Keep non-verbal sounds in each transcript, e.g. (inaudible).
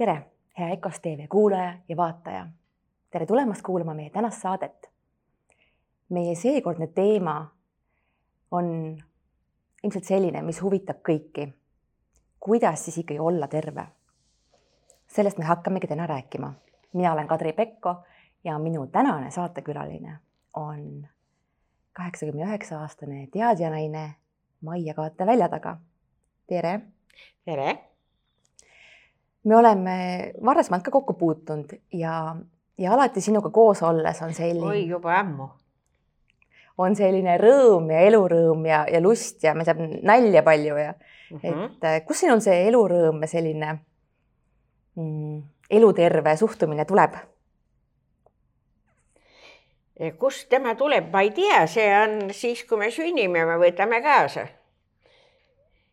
tere, hea EKOS tv kuulaja ja vaataja. tere tulemast kuulama meie tänast saadet. meie seekordne teema on ilmselt selline, mis huvitab kõiki. kuidas siis ikkagi olla terve? sellest me hakkamegi täna rääkima. mina olen Kadri Pekko ja minu tänane saatekülaline on kaheksakümne üheksa aastane teadjanaine Maia Kaate välja taga. tere. tere. Me oleme varasemalt ka kokku puutunud ja, ja alati sinuga koos olles on selline. oi, juba ammu. on selline rõõm ja elurõõm ja, ja lust ja me saab nalja palju ja mm -hmm. et äh, kust sinul see elurõõm ja selline mm, eluterve suhtumine tuleb? kust tema tuleb, ma ei tea, see on siis, kui me sünnime, me võtame kaasa.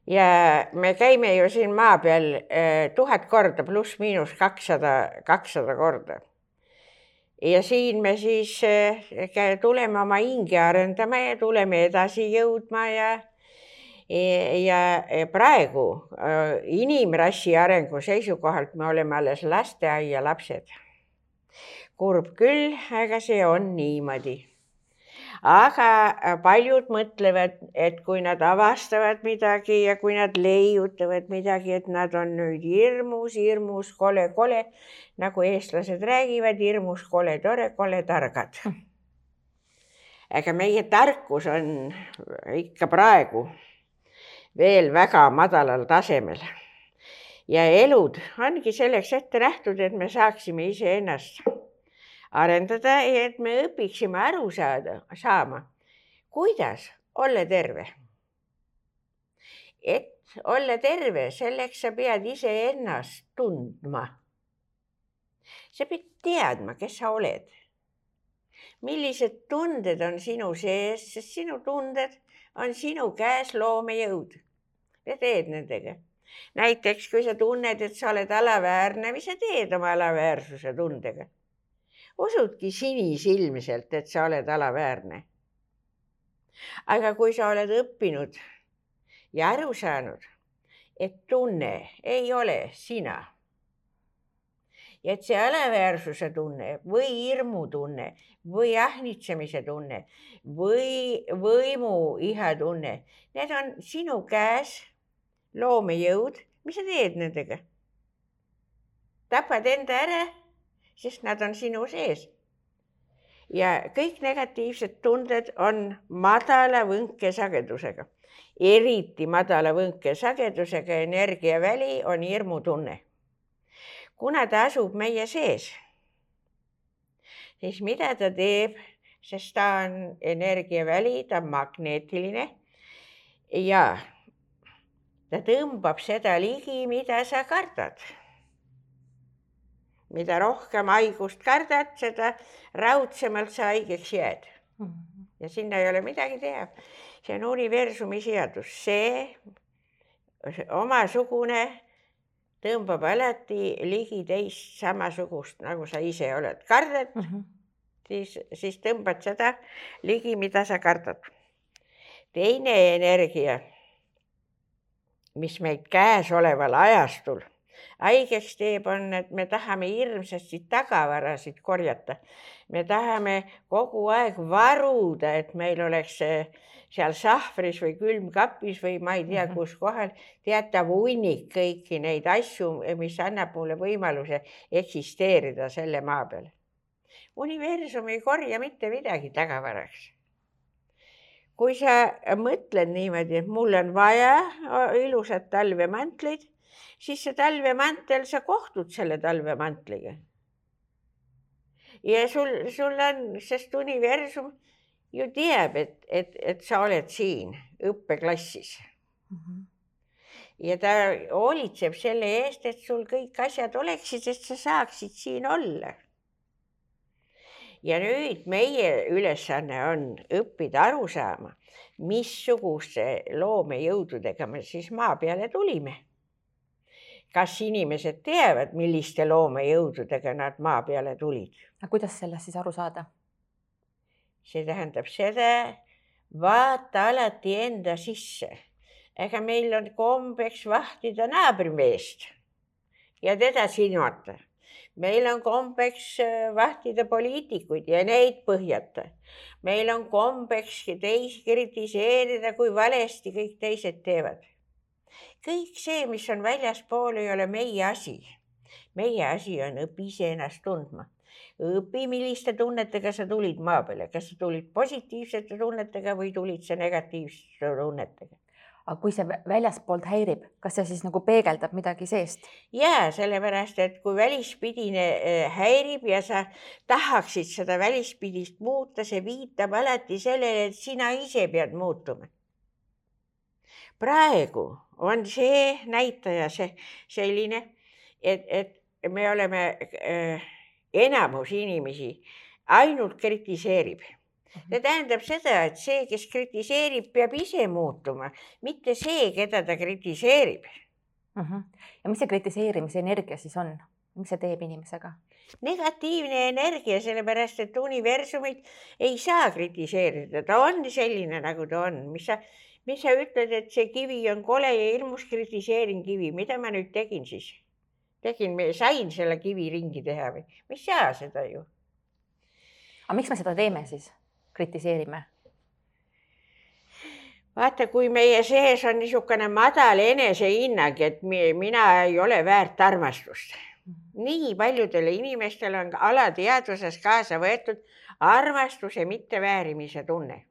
Ja me käime ju siin maa peal eh, tuhat korda pluss-miinus kakssada, kakssada korda. ja siin me siis eh, tuleme oma hinge arendama ja tuleme edasi jõudma ja ja praegu eh, inimrassi arengu seisukohalt me oleme alles lasteaialapsed kurb küll, aga see on niimoodi. Aga äh, paljud mõtlevad, et kui nad avastavad midagi ja kui nad leiutavad midagi, et nad on nüüd hirmus, hirmus, kole, kole, nagu eestlased räägivad, hirmus, kole, tore, kole, targad. aga meie tarkus on ikka praegu veel väga madalal tasemel ja elud ongi selleks ette nähtud, et me saaksime iseennast arendada, et me õpiksime aru saada, saama, kuidas olla terve. et olla terve, selleks sa pead iseennast tundma. sa pead teadma, kes sa oled. millised tunded on sinu sees, sest sinu tunded on sinu käes loomejõud. ja teed nendega näiteks kui sa tunned, et sa oled alaväärne, mis sa teed oma alaväärsuse tundega? Usudki sinisilmselt, et sa oled alaväärne. aga kui sa oled õppinud ja aru saanud, et tunne ei ole sina ja et see alaväärsuse tunne või hirmutunne või ähnitsemise tunne või võimuiha tunne, need on sinu käes loomejõud, mis sa teed nendega? tapad enda ära sest nad on sinu sees. ja kõik negatiivsed tunded on madala võnkesagedusega, eriti madala võnkesagedusega energiaväli on hirmutunne. kuna ta asub meie sees, siis mida ta teeb, sest ta on energiaväli, ta on magneetiline ja ta tõmbab seda ligi, mida sa kardad mida rohkem haigust kardad, seda raudsemalt sa haigeks jääd mm. -hmm. ja sinna ei ole midagi teha. see on universumi seadus, see omasugune tõmbab alati ligi teist samasugust, nagu sa ise oled, kardad mm, -hmm. siis, siis tõmbad seda ligi, mida sa kardad. teine energia, mis meid käesoleval ajastul haigeks teeb, on, et me tahame hirmsasti tagavarasid korjata. me tahame kogu aeg varuda, et meil oleks seal sahvris või külmkapis või ma ei tea, mhm. kus kohal teatav hunnik kõiki neid asju, mis annab mulle võimaluse eksisteerida selle maa peal. universum ei korja mitte midagi tagavaraks kui sa mõtled niimoodi, et mul on vaja ilusat talvemantlit siis see talvemantel, sa kohtud selle talvemantliga. ja sul, sul on, sest universum ju teab, et, et, et sa oled siin õppeklassis mm. -hmm. ja ta hoolitseb selle eest, et sul kõik asjad oleksid, et sa saaksid siin olla. ja nüüd meie ülesanne on õppida aru saama, missuguste loomejõududega me siis maa peale tulime kas inimesed teavad, milliste loomejõududega nad maa peale tulid? aga kuidas sellest siis aru saada? see tähendab seda, vaata alati enda sisse. ega meil on kombeks vahtida naabrimeest ja teda silmata. meil on kombeks äh, vahtida poliitikuid ja neid põhjata. meil on kombeks teisi kritiseerida, kui valesti kõik teised teevad. Kõik see, mis on väljaspool, ei ole meie asi. meie asi on õpi iseennast tundma õpi, milliste tunnetega sa tulid maa peale, kas sa tulid positiivsete tunnetega või tulid sa negatiivsete tunnetega aga kui see väljaspoolt häirib, kas see siis nagu peegeldab midagi seest? ja sellepärast, et kui välispidine äh, häirib ja sa tahaksid seda välispidist muuta, see viitab alati sellele, et sina ise pead muutuma. Praegu on see näitaja see selline, et, et me oleme äh, enamus inimesi ainult kritiseerib Mhm. see tähendab seda, et see, kes kritiseerib, peab ise muutuma, mitte see, keda ta kritiseerib uh. Mhm. -huh. ja mis see kritiseerimise energia siis on, mis see teeb inimesega? negatiivne energia, sellepärast et universumit ei saa kritiseerida, ta on selline, nagu ta on, mis sa, mis sa ütled, et see kivi on kole ja hirmus kritiseerin kivi, mida ma nüüd tegin siis? tegin, sain selle kivi ringi teha või? ma ei saa seda ju. aga miks me seda teeme siis? kritiseerime? vaata, kui meie sees on niisugune madal enesehinnang, et mina ei ole väärt armastust. nii paljudele inimestele on alateadvuses kaasa võetud armastuse mitteväärimise tunne.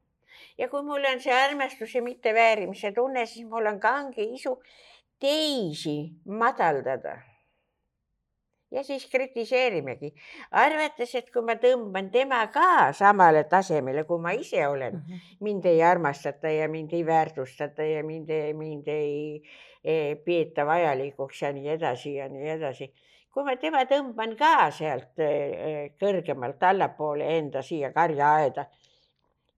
Ja kui mul on see armastuse mitteväärimise tunne, siis mul on kange isu teisi madaldada ja siis kritiseerimegi, arvates, et kui ma tõmban tema ka samale tasemele, kui ma ise olen mm, -hmm. mind ei armastata ja mind ei väärtustata ja mind, mind ei, ei peeta vajalikuks ja nii edasi ja nii edasi. kui ma tema tõmban ka sealt eh, kõrgemalt allapoole enda siia karjaaeda,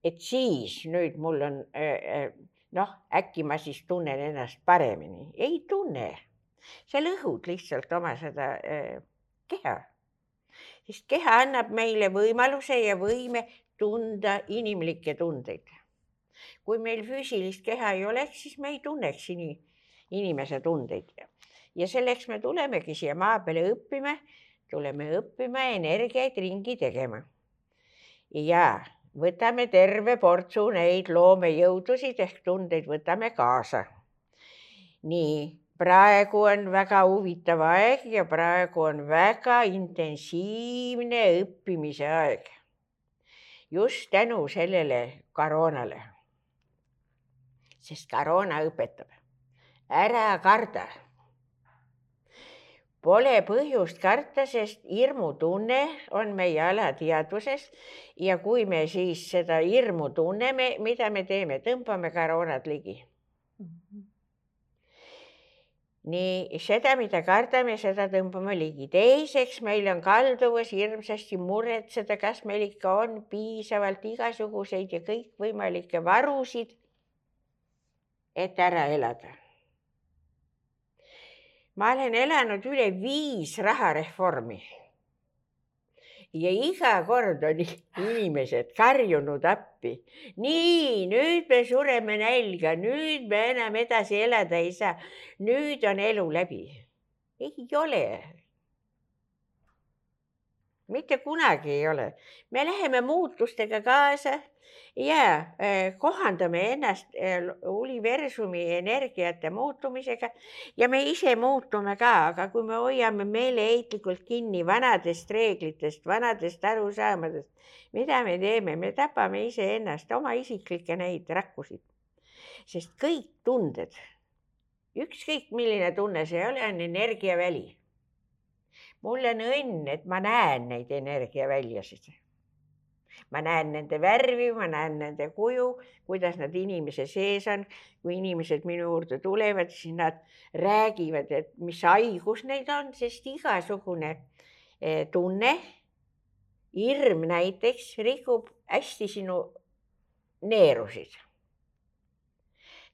et siis nüüd mul on eh, eh, noh, äkki ma siis tunnen ennast paremini, ei tunne sa lõhud lihtsalt oma seda äh, keha. sest keha annab meile võimaluse ja võime tunda inimlikke tundeid. kui meil füüsilist keha ei oleks, siis me ei tunneks ini, inimese tundeid. ja selleks me tulemegi siia maa peale õppima, tuleme õppima energiaid ringi tegema. ja võtame terve portsu neid loomejõudusid ehk tundeid võtame kaasa. nii praegu on väga huvitav aeg ja praegu on väga intensiivne õppimise aeg. just tänu sellele koroonale. sest koroona õpetab, ära karda. Pole põhjust karta, sest hirmutunne on meie alateadvuses ja kui me siis seda hirmu tunneme, mida me teeme, tõmbame koroonat ligi mm. -hmm nii seda, mida kardame, seda tõmbame ligi. teiseks, meil on kalduvus hirmsasti muretseda, kas meil ikka on piisavalt igasuguseid ja kõikvõimalikke varusid, et ära elada. Ma olen elanud üle viis rahareformi ja iga kord on (laughs) inimesed karjunud appi. nii, nüüd me sureme nälga, nüüd me enam edasi elada ei saa. nüüd on elu läbi. ei ole. mitte kunagi ei ole. me läheme muutustega kaasa ja äh, kohandame ennast äh, universumi energiate muutumisega ja me ise muutume ka, aga kui me hoiame meeleheitlikult kinni vanadest reeglitest, vanadest arusaamadest, mida me teeme, me tapame iseennast, oma isiklikke neid rakkusid. sest kõik tunded, ükskõik milline tunne see ei ole, on energiaväli. mul on õnn, et ma näen neid energiaväljasid ma näen nende värvi, ma näen nende kuju, kuidas nad inimese sees on. kui inimesed minu juurde tulevad, siis nad räägivad, et mis haigus neid on, sest igasugune eh, tunne, hirm näiteks rikub hästi sinu neerusid.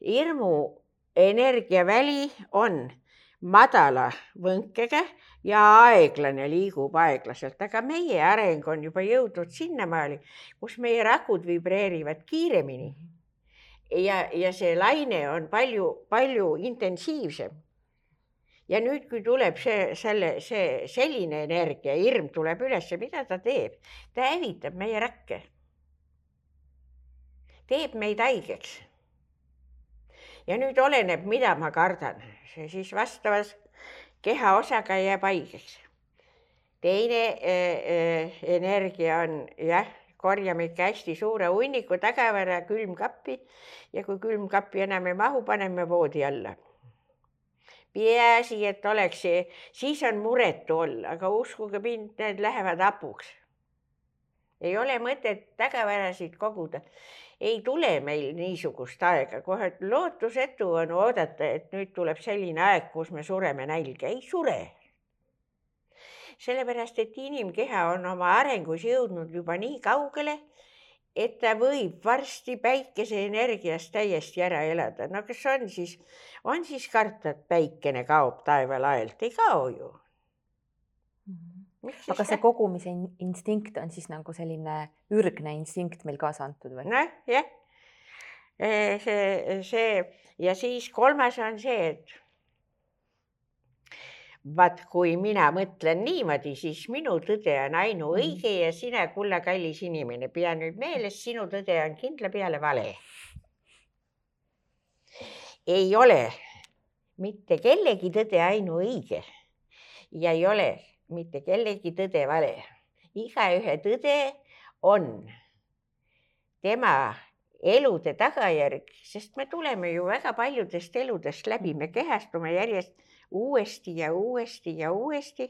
hirmu energiaväli on madala võnkega ja aeglane liigub aeglaselt, aga meie areng on juba jõudnud sinnamaale, kus meie rakud vibreerivad kiiremini. ja, ja see laine on palju-palju intensiivsem. ja nüüd, kui tuleb see, selle, see selline energia, hirm tuleb üles, mida ta teeb? ta hävitab meie rakke. teeb meid haigeks. Ja nüüd oleneb, mida ma kardan, see siis vastavas kehaosaga jääb haigeks. teine äh, äh, energia on jah, korjame ikka hästi suure hunniku tagavara külmkappi ja kui külmkappi enam ei mahu, paneme voodi alla peaasi, et oleks siis on muretu olla, aga uskuge mind, need lähevad hapuks. ei ole mõtet tagavarasid koguda. Ei tule meil niisugust aega, kohe lootusetu on oodata, et nüüd tuleb selline aeg, kus me sureme nälga, ei sure. sellepärast, et inimkeha on oma arengus jõudnud juba nii kaugele et ta võib varsti päikeseenergiast täiesti ära elada. no kas on siis, on siis karta, et päikene kaob taevalaelt, ei kao ju. Aga see kogumise instinkt on siis nagu selline ürgne instinkt meil kaasa antud või? noh, jah. see, see ja siis kolmas on see, et vaat kui mina mõtlen niimoodi, siis minu tõde on ainuõige mhm. ja sina, kulla kallis inimene, pea nüüd meeles, sinu tõde on kindla peale vale. ei ole mitte kellegi tõde ainuõige ja ei ole mitte kellegi tõde vale. igaühe tõde on tema elude tagajärg, sest me tuleme ju väga paljudest eludest läbi, me kehastume järjest uuesti ja uuesti ja uuesti.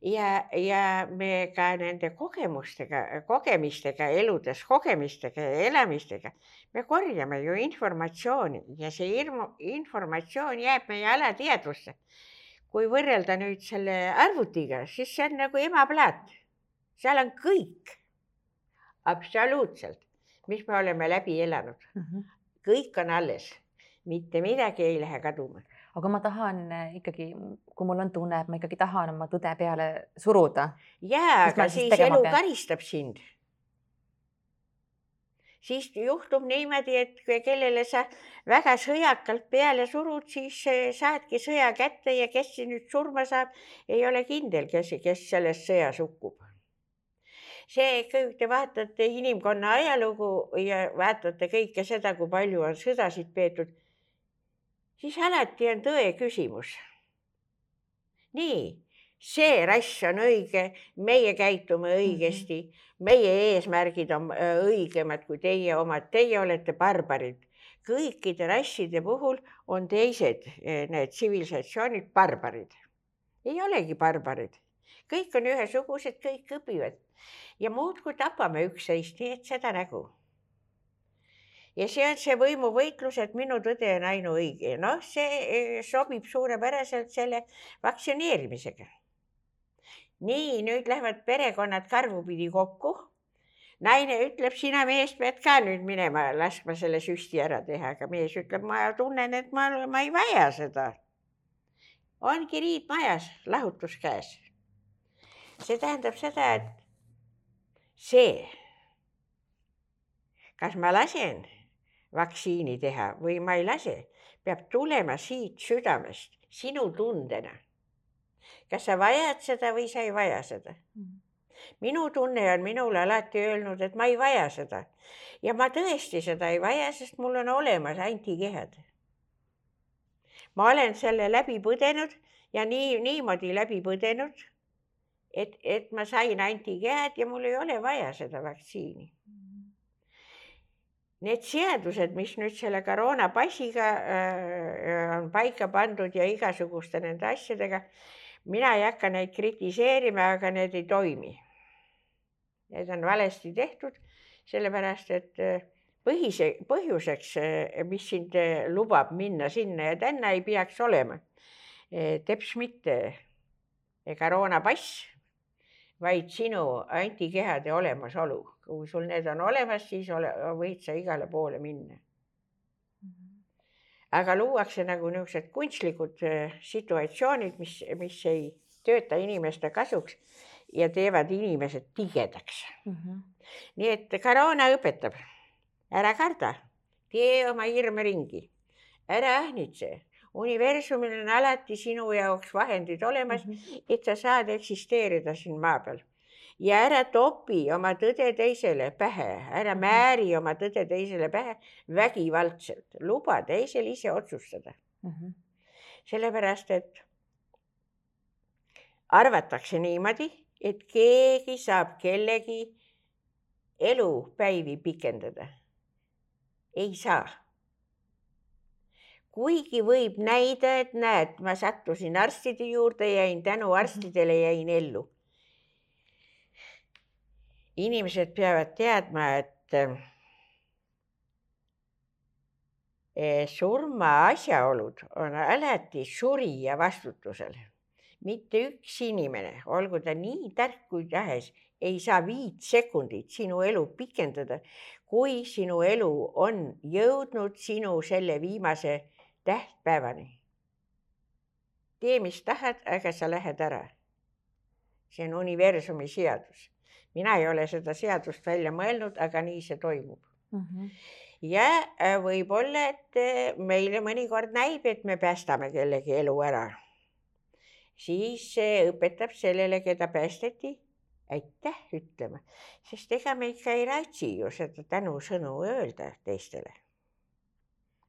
ja, ja me ka nende kogemustega, kogemistega eludes, kogemistega ja elamistega, me korjame ju informatsiooni ja see hirmu, informatsioon jääb meie alateadvusse. Kui võrrelda nüüd selle arvutiga, siis see on nagu emaplaat. seal on kõik, absoluutselt, mis me oleme läbi elanud mm. -hmm. kõik on alles, mitte midagi ei lähe kaduma aga ma tahan eh, ikkagi, kui mul on tunne, et ma ikkagi tahan oma tõde peale suruda. jaa, aga siis, siis elu pean? karistab sind. Siis juhtub niimoodi, et kellele sa väga sõjakalt peale surud, siis eh, saadki sõja kätte ja kes nüüd surma saab, ei ole kindel, kes, kes selles sõjas hukkub see, kui te vaatate inimkonna ajalugu ja vaatate kõike seda, kui palju on sõdasid peetud siis alati on tõe küsimus. nii, see rass on õige, meie käitume õigesti, meie eesmärgid on äh, õigemad kui teie omad, teie olete barbarid. kõikide rasside puhul on teised, äh, need tsivilisatsioonid barbarid. ei olegi barbarid, kõik on ühesugused, kõik õpivad ja muudkui tapame üksteist, nii et seda nägu ja see on see võimuvõitlus, et minu tõde on ainuõige. noh, see eh, sobib suurepäraselt selle vaktsineerimisega. Nii, nüüd lähevad perekonnad karvupidi kokku. naine ütleb, sina mees pead ka nüüd minema, laskma selle süsti ära teha, aga mees ütleb, ma tunnen, et ma, ma ei vaja seda. ongi riid majas, lahutus käes. see tähendab seda, et see, kas ma lasen vaktsiini teha või ma ei lase, peab tulema siit südamest, sinu tundena. Kas sa vajad seda või sa ei vaja seda mm.? minu tunne on minule alati öelnud, et ma ei vaja seda ja ma tõesti seda ei vaja, sest mul on olemas antikehad. ma olen selle läbi põdenud ja nii, niimoodi läbi põdenud, et, et ma sain antikehad ja mul ei ole vaja seda vaktsiini need seadused, mis nüüd selle koroonapassiga äh, on paika pandud ja igasuguste nende asjadega, mina ei hakka neid kritiseerima, aga need ei toimi. Need on valesti tehtud, sellepärast et äh, põhise, põhjuseks, äh, mis sind lubab minna sinna ja tänna, ei peaks olema teps mitte koroonapass, vaid sinu antikehade olemasolu kui sul need on olemas, siis ole, võid sa igale poole minna. Aga luuakse nagu niisugused kunstlikud äh, situatsioonid, mis, mis ei tööta inimeste kasuks ja teevad inimesed tigedaks mm. -hmm. nii et koroona õpetab, ära karda, tee oma hirme ringi, ära ähnitse, universumil on alati sinu jaoks vahendid olemas mm, -hmm. et sa saad eksisteerida siin maa peal. Ja ära topi oma tõde teisele pähe, ära mhm. määri oma tõde teisele pähe vägivaldselt, luba teisel ise otsustada mm. -hmm. sellepärast, et arvatakse niimoodi, et keegi saab kellegi elupäivi pikendada. ei saa kuigi võib näida, et näed, ma sattusin arstide juurde, jäin tänu mhm. arstidele, jäin ellu. Inimesed peavad teadma, et eh, surma asjaolud on alati surija vastutusel. mitte üks inimene, olgu ta nii tark kui tahes, ei saa viit sekundit sinu elu pikendada, kui sinu elu on jõudnud sinu selle viimase tähtpäevani. tee, mis tahad, aga sa lähed ära. see on universumi seadus. Mina ei ole seda seadust välja mõelnud, aga nii see toimub mm. -hmm. ja äh, võib-olla, et äh, meile mõnikord näib, et me päästame kellegi elu ära. siis see õpetab sellele, keda päästeti, aitäh ütlema, sest ega me ikka ei ratsi ju seda tänusõnu öelda teistele.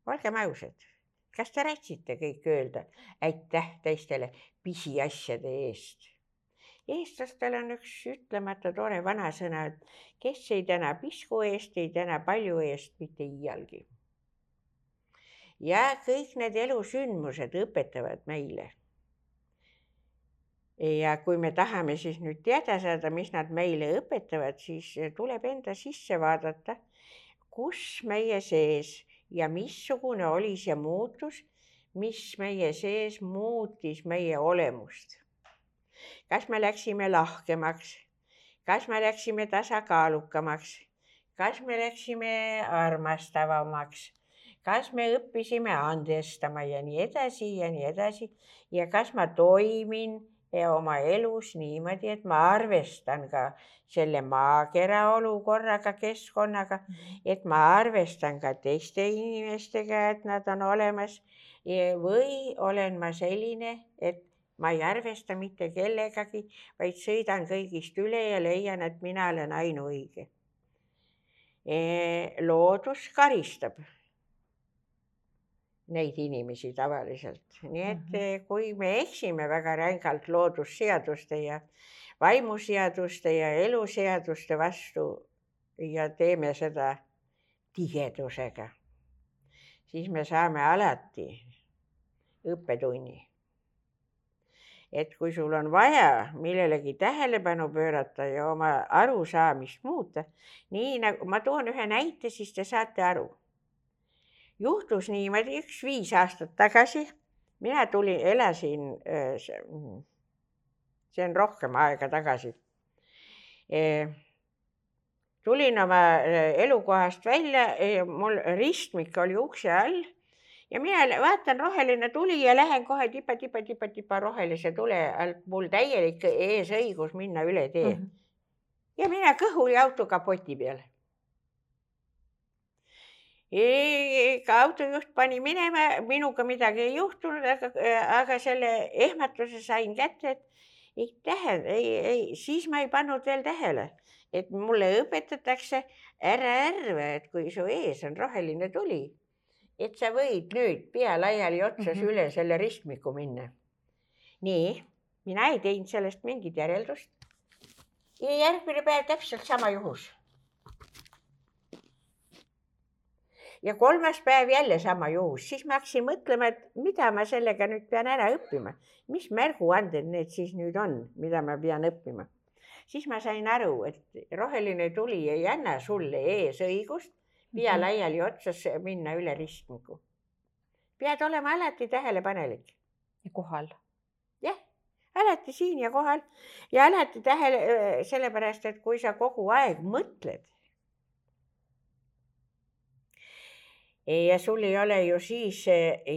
olgem ausad kas te rätsite kõik öelda aitäh teistele pisiasjade eest? Eestlastel on üks ütlemata tore vanasõna, et kes ei täna pisku eest, ei täna palju eest mitte iialgi. ja kõik need elusündmused õpetavad meile. ja kui me tahame siis nüüd teada saada, mis nad meile õpetavad, siis tuleb enda sisse vaadata, kus meie sees ja missugune oli see muutus, mis meie sees muutis meie olemust. Kas me läksime lahkemaks, kas me läksime tasakaalukamaks, kas me läksime armastavamaks, kas me õppisime andestama ja nii edasi ja nii edasi? Ja kas ma toimin oma elus niimoodi, et ma arvestan ka selle maakera olukorraga, keskkonnaga, et ma arvestan ka teiste inimestega, et nad on olemas. või olen ma selline, et ma ei arvesta mitte kellegagi, vaid sõidan kõigist üle ja leian, et mina olen ainuõige. loodus karistab neid inimesi tavaliselt, nii et mm -hmm. kui me eksime väga rängalt loodusseaduste ja vaimuseaduste ja eluseaduste vastu ja teeme seda tigedusega, siis me saame alati õppetunni. Et kui sul on vaja millelegi tähelepanu pöörata ja oma arusaamist muuta, nii nagu ma toon ühe näite, siis te saate aru. Juhtus niimoodi üks viis aastat tagasi, mina tulin, elasin, äh, mm, see on rohkem aega tagasi. tulin oma äh, elukohast välja, mul ristmik oli ukse all ja mina vaatan, roheline tuli ja lähen kohe tipa-tipa-tipa-tipa rohelise tule alt, mul täielik eesõigus minna üle tee mm. -hmm. ja mina kõhuli auto kapoti peale ka autojuht pani minema, minuga midagi ei juhtunud, aga, aga selle ehmatuse sain kätte, et ei tähenda, ei, ei, siis ma ei pannud veel tähele, et mulle õpetatakse, ära ärva, et kui su ees on roheline tuli, et sa võid nüüd pea laiali otsas mm -hmm. üle selle ristmiku minna. nii, mina ei teinud sellest mingit järeldust. ja järgmine päev täpselt sama juhus ja kolmas päev jälle sama juhus, siis ma hakkasin mõtlema, et mida ma sellega nüüd pean ära õppima, mis märguanded need siis nüüd on, mida ma pean õppima. siis ma sain aru, et roheline tuli ei anna sulle eesõigust pea mhm. laiali otsas minna üle ristmiku. pead olema alati tähelepanelik. ja kohal. jah, alati siin ja kohal ja alati tähele, sellepärast et kui sa kogu aeg mõtled ja sul ei ole ju siis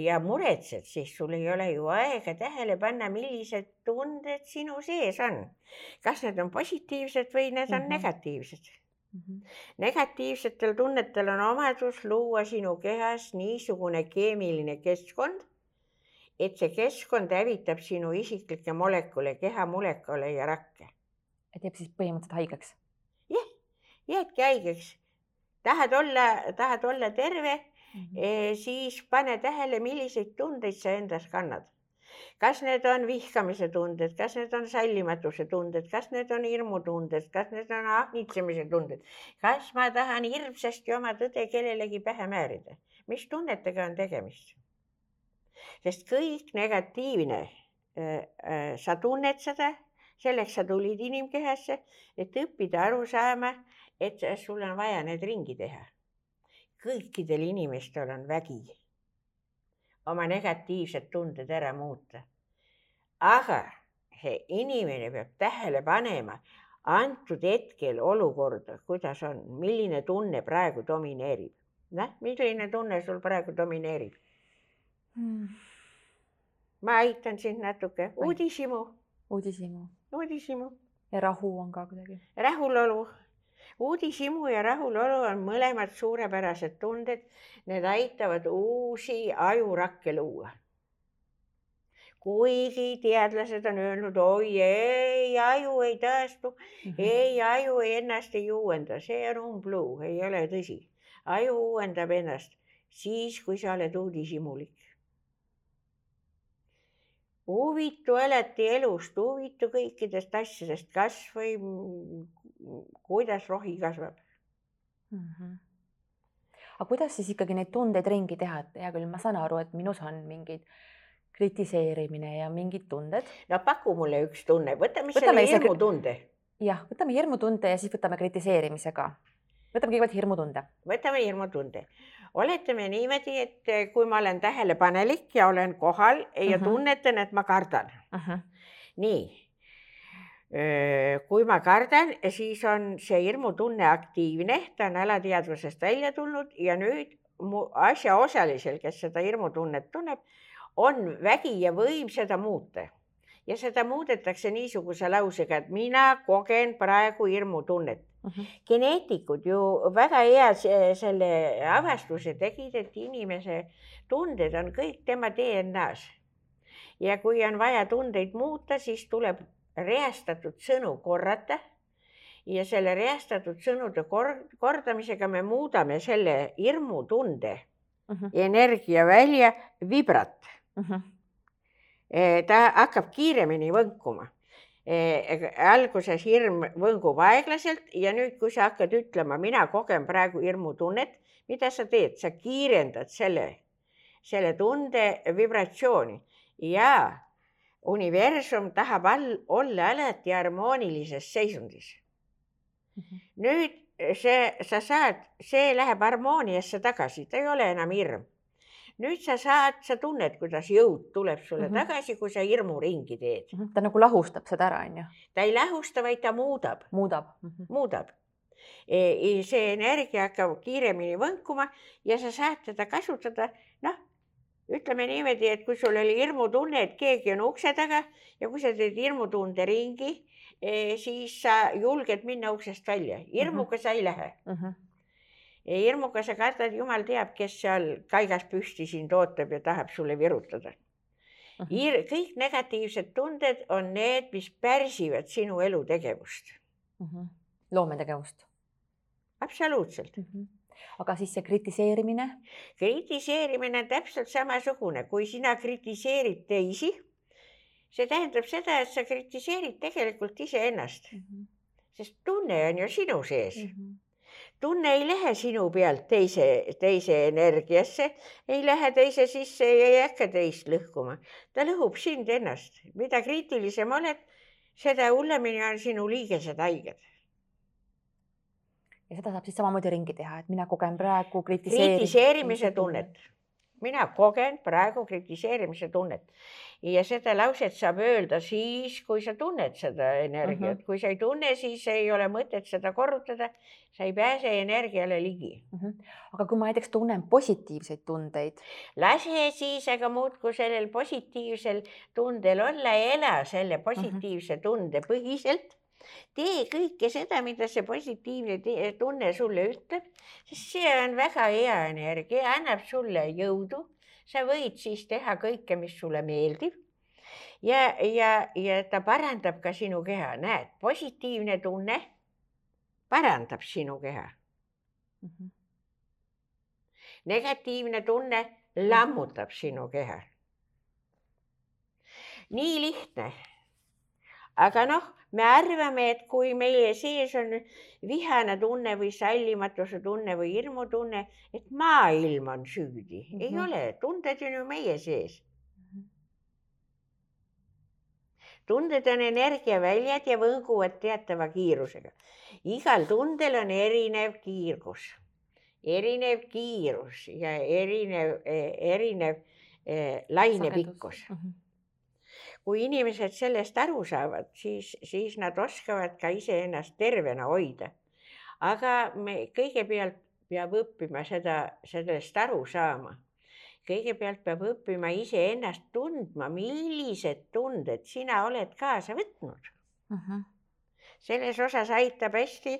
ja muretsed, siis sul ei ole ju aega tähele panna, millised tunded sinu sees on. kas need on positiivsed või need on mm -hmm. negatiivsed. Negatiivsetel tunnetel on omadus luua sinu kehas niisugune keemiline keskkond, et see keskkond hävitab sinu isiklikke molekule, keha molekule ja rakke. et jääb siis põhimõtteliselt haigeks? jah, jäädki haigeks. tahad olla, tahad olla terve mm, -hmm. siis pane tähele, milliseid tundeid sa endas kannad kas need on vihkamise tunded, kas need on sallimatuse tunded, kas need on hirmutunded, kas need on ahnitsemise tunded, kas ma tahan hirmsasti oma tõde kellelegi pähe määrida, mis tunnetega on tegemist? sest kõik negatiivne äh,, äh, sa tunned seda, selleks sa tulid inimkehasse, et õppida aru saama, et sul on vaja need ringi teha. kõikidel inimestel on vägi oma negatiivsed tunded ära muuta. aga see inimene peab tähele panema antud hetkel olukorda, kuidas on, milline tunne praegu domineerib. noh, milline tunne sul praegu domineerib hmm.? ma aitan sind natuke, uudishimu. uudishimu. uudishimu. ja rahu on ka kuidagi. rahulolu uudishimu ja rahulolu on mõlemad suurepärased tunded. Need aitavad uusi ajurakke luua. kuigi teadlased on öelnud, oi ei, aju ei taastu mm, -hmm. ei, aju ei ennast ei uuenda, see on umbluu, ei ole tõsi. aju uuendab ennast siis, kui sa oled uudishimulik huvitu alati elust, huvitu kõikidest asjadest, kasvõi kuidas rohi kasvab mm. -hmm. aga kuidas siis ikkagi neid tundeid ringi teha, et hea küll, ma saan aru, et minus on mingid kritiseerimine ja mingid tunded. no paku mulle üks tunne, võtame, võtame selle hirmutunde. jah, võtame hirmutunde ja siis võtame kritiseerimise ka. võtame kõigepealt hirmutunde. võtame hirmutunde. oletame niimoodi, et kui ma olen tähelepanelik ja olen kohal ja uh mhm. -huh. tunnetan, et ma kardan uh. Mhm. -huh. nii kui ma kardan, siis on see hirmutunne aktiivne, ta on alateadvusest välja tulnud ja nüüd mu asjaosalisel, kes seda hirmutunnet tunneb, on vägi ja võim seda muuta. ja seda muudetakse niisuguse lausega, et mina kogen praegu hirmutunnet. Mhm. -huh. geneetikud ju väga hea selle avastuse tegid, et inimese tunded on kõik tema DNA-s. ja kui on vaja tundeid muuta, siis tuleb reastatud sõnu korrata ja selle reastatud sõnude kor-, kordamisega me muudame selle hirmutunde uh -huh. energiavälja vibrat uh. -huh. ta hakkab kiiremini võnkuma. alguses hirm võngub aeglaselt ja nüüd, kui sa hakkad ütlema, mina kogen praegu hirmutunnet, mida sa teed, sa kiirendad selle, selle tunde vibratsiooni ja universum tahab all, olla alati harmoonilises seisundis mm. -hmm. nüüd see, sa saad, see läheb harmooniasse tagasi, ta ei ole enam hirm. nüüd sa saad, sa tunned, kuidas jõud tuleb sulle mm -hmm. tagasi, kui sa hirmuringi teed mm. -hmm. ta nagu lahustab seda ära, on ju? ta ei lahusta, vaid ta muudab. muudab mm. -hmm. muudab e,. see energia hakkab kiiremini võnkuma ja sa saad teda kasutada, ütleme niimoodi, et kui sul oli hirmutunne, et keegi on ukse taga ja kui sa teed hirmutunde ringi, eh, siis sa julged minna uksest välja, hirmuga sa ei lähe uh. -huh. hirmuga sa kardad, jumal teab, kes seal kaigas püsti sind ootab ja tahab sulle virutada uh. -huh. kõik negatiivsed tunded on need, mis pärsivad sinu elutegevust uh. -huh. loometegevust. absoluutselt uh. -huh aga siis see kritiseerimine? kritiseerimine on täpselt samasugune, kui sina kritiseerid teisi, see tähendab seda, et sa kritiseerid tegelikult iseennast mm. -hmm. sest tunne on ju sinu sees mm. -hmm tunne ei lähe sinu pealt teise, teise energiasse, ei lähe teise sisse ja ei hakka teist lõhkuma. ta lõhub sind ennast, mida kriitilisem oled, seda hullemini on sinu liigesed haiged ja seda saab siis samamoodi ringi teha, et mina kogen praegu kritiseerimise tunnet. mina kogen praegu kritiseerimise tunnet ja seda lauset saab öelda siis, kui sa tunned seda energiat mhm. -huh. kui sa ei tunne, siis ei ole mõtet seda korrutada. sa ei pääse energiale ligi. Mhm. -huh. aga kui ma näiteks tunnen positiivseid tundeid. lase siis aga muudkui sellel positiivsel tundel olla, ela selle mhm. positiivse tunde põhiselt tee kõike seda, mida see positiivne tunne sulle ütleb, sest see on väga hea energia, annab sulle jõudu, sa võid siis teha kõike, mis sulle meeldib. ja, ja, ja ta parandab ka sinu keha, näed, positiivne tunne parandab sinu keha mm. -hmm. negatiivne tunne lammutab sinu keha. nii lihtne. Aga noh, me arvame, et kui meie sees on vihane tunne või sallimatuse tunne või hirmutunne, et maailm on süüdi mm. -hmm. ei ole, tunded on ju meie sees tunded on energiaväljad ja võnguvad teatava kiirusega. igal tundel on erinev kiirgus, erinev kiirus ja erinev, erinev eh, lainepikkus mm. -hmm kui inimesed sellest aru saavad, siis, siis nad oskavad ka iseennast tervena hoida. aga me kõigepealt peab õppima seda, sellest aru saama kõigepealt peab õppima iseennast tundma, millised tunded sina oled kaasa võtnud uh. -huh. selles osas aitab hästi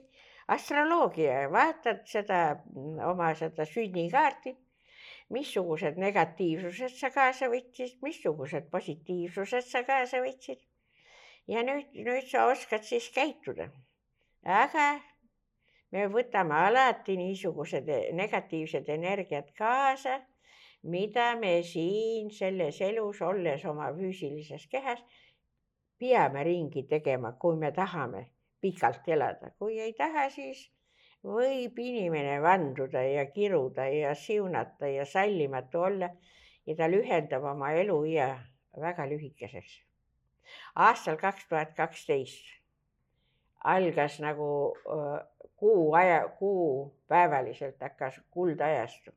astroloogia, vaatad seda oma seda sünnikaarti, missugused negatiivsused sa kaasa võtsid, missugused positiivsused sa kaasa võtsid. ja nüüd, nüüd sa oskad siis käituda. aga me võtame alati niisugused negatiivsed energiat kaasa mida me siin selles elus, olles oma füüsilises kehas, peame ringi tegema, kui me tahame pikalt elada, kui ei taha, siis võib inimene vanduda ja kiruda ja siunata ja sallimatu olla ja ta lühendab oma eluea väga lühikeseks. aastal kaks tuhat kaksteist algas nagu kuu aja, kuupäevaliselt hakkas kuldajastu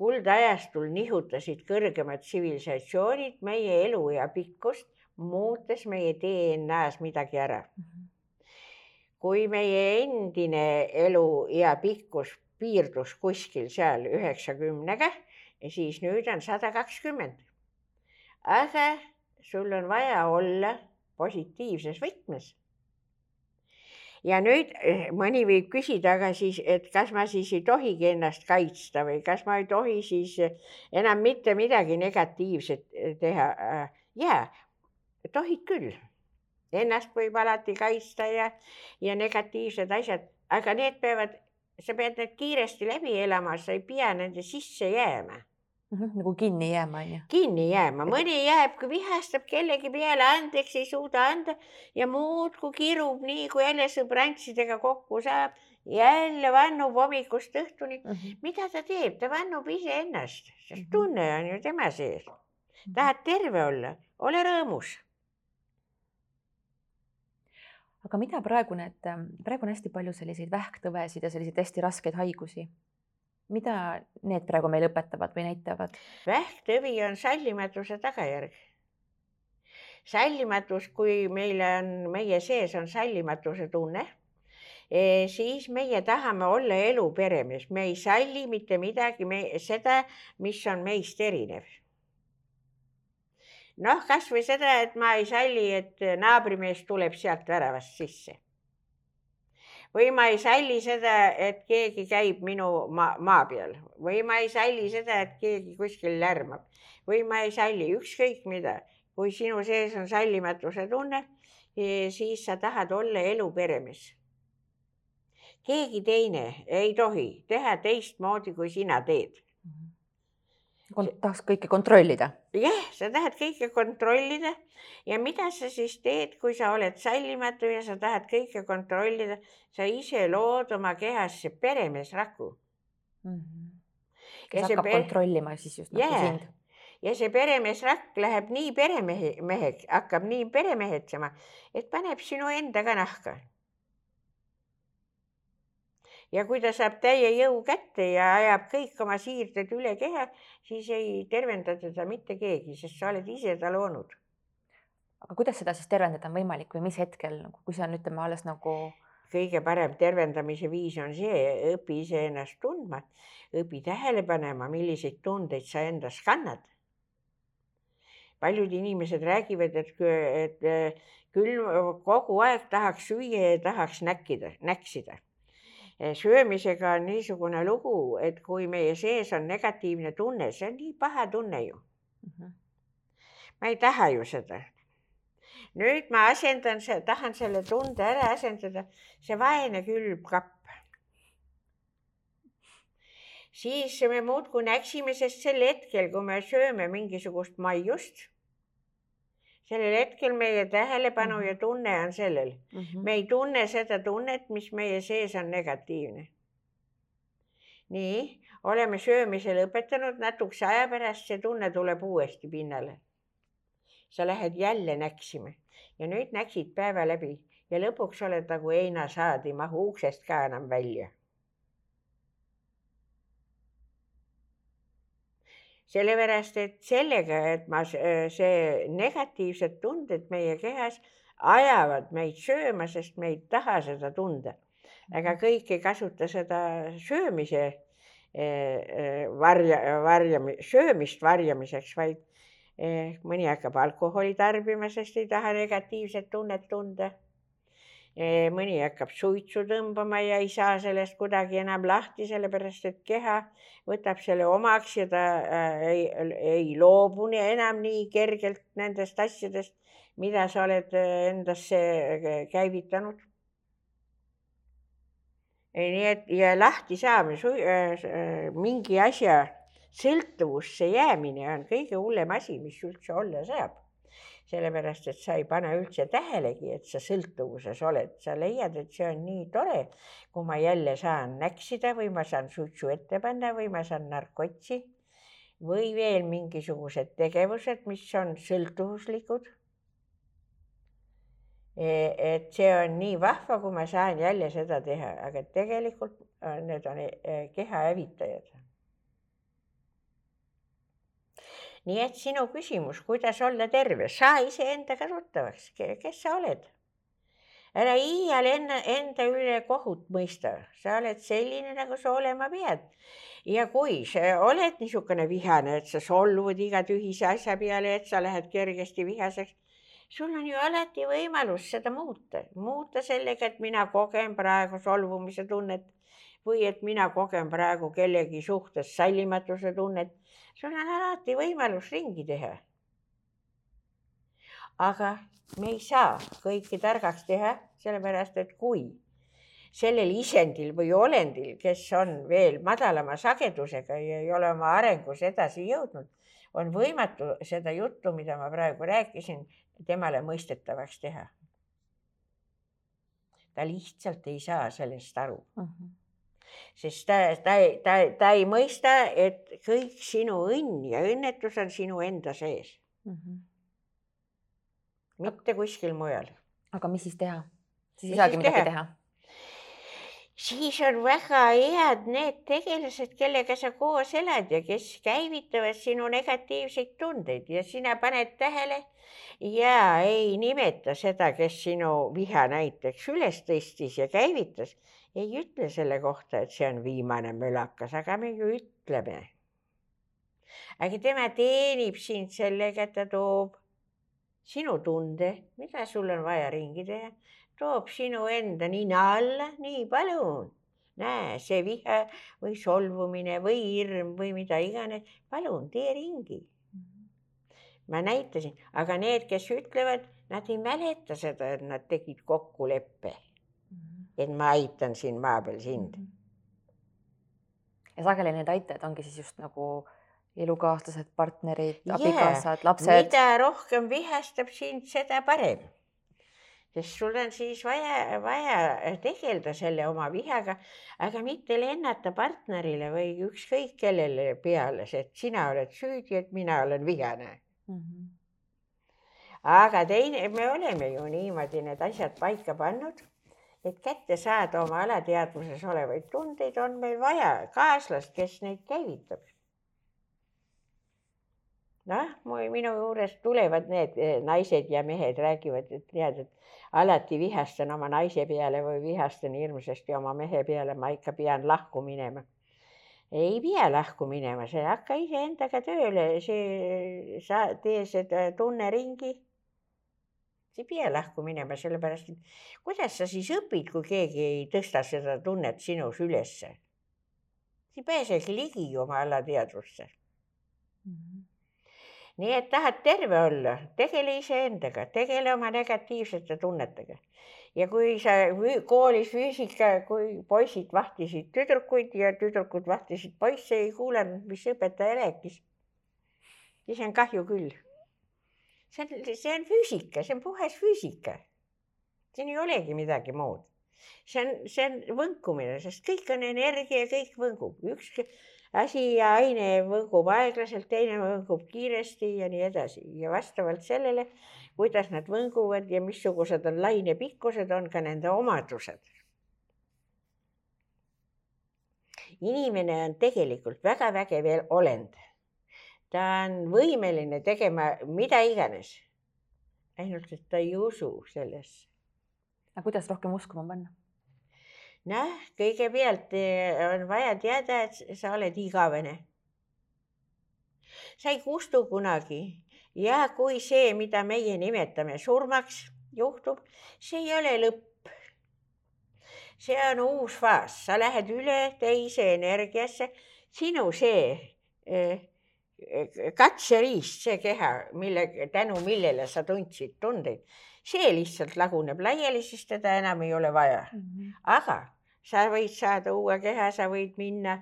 kuldajastul nihutasid kõrgemad tsivilisatsioonid meie eluea pikkust, muutes meie DNA-s midagi ära. Kui meie endine eluea pikkus piirdus kuskil seal üheksakümnega, siis nüüd on sada kakskümmend. aga sul on vaja olla positiivses võtmes ja nüüd eh, mõni võib küsida, aga siis, et kas ma siis ei tohigi ennast kaitsta või kas ma ei tohi siis eh, enam mitte midagi negatiivset eh, teha. jaa, tohid küll. Ennast võib alati kaitsta ja, ja negatiivsed asjad, aga need peavad, sa pead need kiiresti läbi elama, sa ei pea nende sisse jääma Mhm, nagu kinni jääma, on ju. kinni jääma, mõni jääb, kui vihastab kellegi peale, andeks ei suuda anda ja muudkui kirub nii, kui jälle sõbrantsidega kokku saab, jälle vannub hommikust õhtuni mm. -hmm. mida ta teeb, ta vannub iseennast, sest mhm. tunne on ju tema sees. Mhm. tahad terve olla, ole rõõmus. Aga mida praegu need, praegu on hästi palju selliseid vähktõvesid ja selliseid hästi raskeid haigusi mida need praegu meile õpetavad või näitavad? vähktõvi on sallimatuse tagajärg. sallimatus, kui meile on, meie sees on sallimatuse tunne, e, siis meie tahame olla elu peremees, me ei salli mitte midagi, me seda, mis on meist erinev. Noh, kasvõi seda, et ma ei salli, et naabrimees tuleb sealt väravast sisse või ma ei salli seda, et keegi käib minu maa, maa peal või ma ei salli seda, et keegi kuskil lärmab või ma ei salli ükskõik mida. kui sinu sees on sallimatuse tunne, e, siis sa tahad olla elu peremees. keegi teine ei tohi teha teistmoodi, kui sina teed tahaks kõike kontrollida. jah, sa tahad kõike kontrollida ja mida sa siis teed, kui sa oled sallimatu ja sa tahad kõike kontrollida, sa ise lood oma kehasse peremeesraku mm. -hmm. kes hakkab per... kontrollima siis just yeah. nagu sind. ja see peremeesrakk läheb nii peremehe, meheks, hakkab nii peremehetsema, et paneb sinu enda ka nahka ja kui ta saab täie jõu kätte ja ajab kõik oma siirded üle keha, siis ei tervenda teda mitte keegi, sest sa oled ise ta loonud. aga kuidas seda siis tervendada on võimalik või mis hetkel, nagu kui see on, ütleme alles nagu kõige parem tervendamise viis on see, õpi iseennast tundma, õpi tähele panema, milliseid tundeid sa endas kannad. paljud inimesed räägivad, et, et küll kogu aeg tahaks süüa ja tahaks näkkida, näksida söömisega on niisugune lugu, et kui meie sees on negatiivne tunne, see on nii paha tunne ju mm. -hmm. ma ei taha ju seda. nüüd ma asendan, tahan selle tunde ära asendada, see vaene külmkapp siis me muudkui näksime, sest sel hetkel, kui me sööme mingisugust maiust, sellel hetkel meie tähelepanu mm -hmm. ja tunne on sellel mm. -hmm. me ei tunne seda tunnet, mis meie sees on negatiivne. nii, oleme söömise lõpetanud, natukese aja pärast see tunne tuleb uuesti pinnale. sa lähed jälle näksima ja nüüd näksid päeva läbi ja lõpuks oled nagu heinasaad, ei mahu uksest ka enam välja sellepärast et sellega, et ma, see negatiivsed tunded meie kehas ajavad meid sööma, sest me ei taha seda tunda. aga mhm. kõik ei kasuta seda söömise eh, eh, varja, varjami-, söömist varjamiseks, vaid mõni hakkab alkoholi tarbima, sest ei taha negatiivset tunnet tunda mõni hakkab suitsu tõmbama ja ei saa sellest kuidagi enam lahti, sellepärast et keha võtab selle omaks ja ta äh, ei, ei loobu enam nii kergelt nendest asjadest, mida sa oled äh, endasse äh, käivitanud. nii et ja lahti saamine, mingi asja sõltuvusse jäämine on kõige hullem asi, mis üldse olla saab sellepärast et sa ei pane üldse tähelegi, et sa sõltuvuses oled, sa leiad, et see on nii tore, kui ma jälle saan näksida või ma saan suitsu ette panna või ma saan narkotsi või veel mingisugused tegevused, mis on sõltuvuslikud. E, et see on nii vahva, kui ma saan jälle seda teha, aga tegelikult äh, need on e, keha hävitajad nii et sinu küsimus, kuidas olla terve, saa iseendaga tuttavaks, kes sa oled. ära iial enne, enda üle kohut mõista, sa oled selline, nagu sa olema pead. ja kui sa oled niisugune vihane, et sa solvud iga tühise asja peale, et sa lähed kergesti vihaseks, sul on ju alati võimalus seda muuta, muuta sellega, et mina kogen praegu solvumise tunnet või et mina kogen praegu kellegi suhtes sallimatuse tunnet sul on alati võimalus ringi teha. aga me ei saa kõike targaks teha, sellepärast et kui sellel isendil või olendil, kes on veel madalama sagedusega ja ei ole oma arengus edasi jõudnud, on võimatu seda juttu, mida ma praegu rääkisin, temale mõistetavaks teha. ta lihtsalt ei saa sellest aru uh. Mhm. -huh sest ta, ta, ta, ta ei mõista, et kõik sinu õnn ja õnnetus on sinu enda sees mm. -hmm. mitte kuskil mujal. aga mis siis teha? siis ei saagi midagi teha, teha.? siis on väga head need tegelased, kellega sa koos elad ja kes käivitavad sinu negatiivseid tundeid ja sina paned tähele ja ei nimeta seda, kes sinu viha näiteks üles tõstis ja käivitas ei ütle selle kohta, et see on viimane mölakas, aga me ju ütleme. aga tema teenib sind sellega, et ta toob sinu tunde, mida sul on vaja ringi teha, toob sinu enda nina alla, nii palun. näe, see viha või solvumine või hirm või mida iganes, palun tee ringi. ma näitasin, aga need, kes ütlevad, nad ei mäleta seda, et nad tegid kokkuleppe et ma aitan siin maa peal sind. Mhm. ja sageli need aitajad ongi siis just nagu elukaaslased, partnerid abikaasad, lapsed. mida rohkem vihastab sind, seda parem. sest sul on siis vaja, vaja tegeleda selle oma vihaga, aga mitte lennata partnerile või ükskõik kellele peale, et sina oled süüdi, et mina olen vihane mm. -hmm aga teine, me oleme ju niimoodi need asjad paika pannud et kätte saada oma alateadvuses olevaid tundeid, on meil vaja kaaslast, kes neid käivitab. noh, minu juures tulevad need eh, naised ja mehed räägivad, et tead, et alati vihastan oma naise peale või vihastan hirmsasti oma mehe peale, ma ikka pean lahku minema. ei pea lahku minema, see hakka iseendaga tööle, see, sa tee seda tunneringi sa ei pea lahku minema, sellepärast et kuidas sa siis õpid, kui keegi ei tõsta seda tunnet sinus ülesse? sa ei pääsegi ligi oma alateadvusse mm. -hmm. nii et tahad terve olla, tegele iseendaga, tegele oma negatiivsete tunnetega. ja kui sa koolis füüsika, kui poisid vahtisid tüdrukuid ja tüdrukud vahtisid poisse, ei kuulanud, mis õpetaja rääkis, siis on kahju küll see on, see on füüsika, see on puhas füüsika. siin ei olegi midagi muud. see on, see on võnkumine, sest kõik on energia kõik võngub, üks asi ja aine võngub aeglaselt, teine võngub kiiresti ja nii edasi ja vastavalt sellele, kuidas nad võnguvad ja missugused on laine pikkused, on ka nende omadused. inimene on tegelikult väga vägev olend ta on võimeline tegema mida iganes. ainult, et ta ei usu sellesse. aga kuidas rohkem uskuma panna? noh, kõigepealt eh, on vaja teada, et sa oled igavene. sa ei kustu kunagi ja kui see, mida meie nimetame surmaks, juhtub, see ei ole lõpp. see on uus faas, sa lähed üle teise energiasse, sinu see eh, katseriist, see keha, mille, tänu millele sa tundsid tundeid, see lihtsalt laguneb laiali, siis teda enam ei ole vaja mm. -hmm. aga sa võid saada uue keha, sa võid minna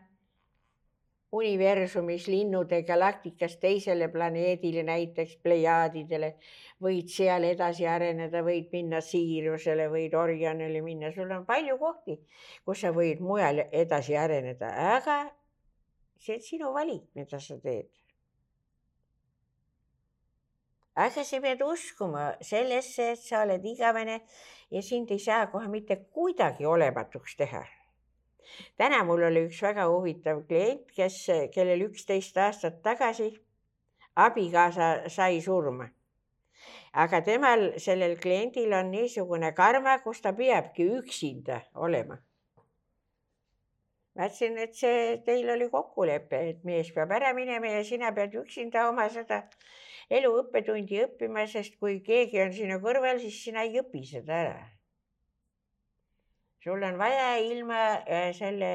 universumis linnude galaktikas teisele planeedile, näiteks Plejaadidele, võid seal edasi areneda, võid minna Siirusele, võid Orionile minna, sul on palju kohti, kus sa võid mujal edasi areneda, aga see on sinu valik, mida sa teed aga sa pead uskuma sellesse, et sa oled igavene ja sind ei saa kohe mitte kuidagi olematuks teha. täna mul oli üks väga huvitav klient, kes, kellel üksteist aastat tagasi abikaasa sai surma. aga temal, sellel kliendil on niisugune karma, kus ta peabki üksinda olema ma ütlesin, et see, teil oli kokkulepe, et mees peab ära minema ja sina pead üksinda oma seda elu õppetundi õppima, sest kui keegi on sinu kõrval, siis sina ei õpi seda ära. sul on vaja ilma äh, selle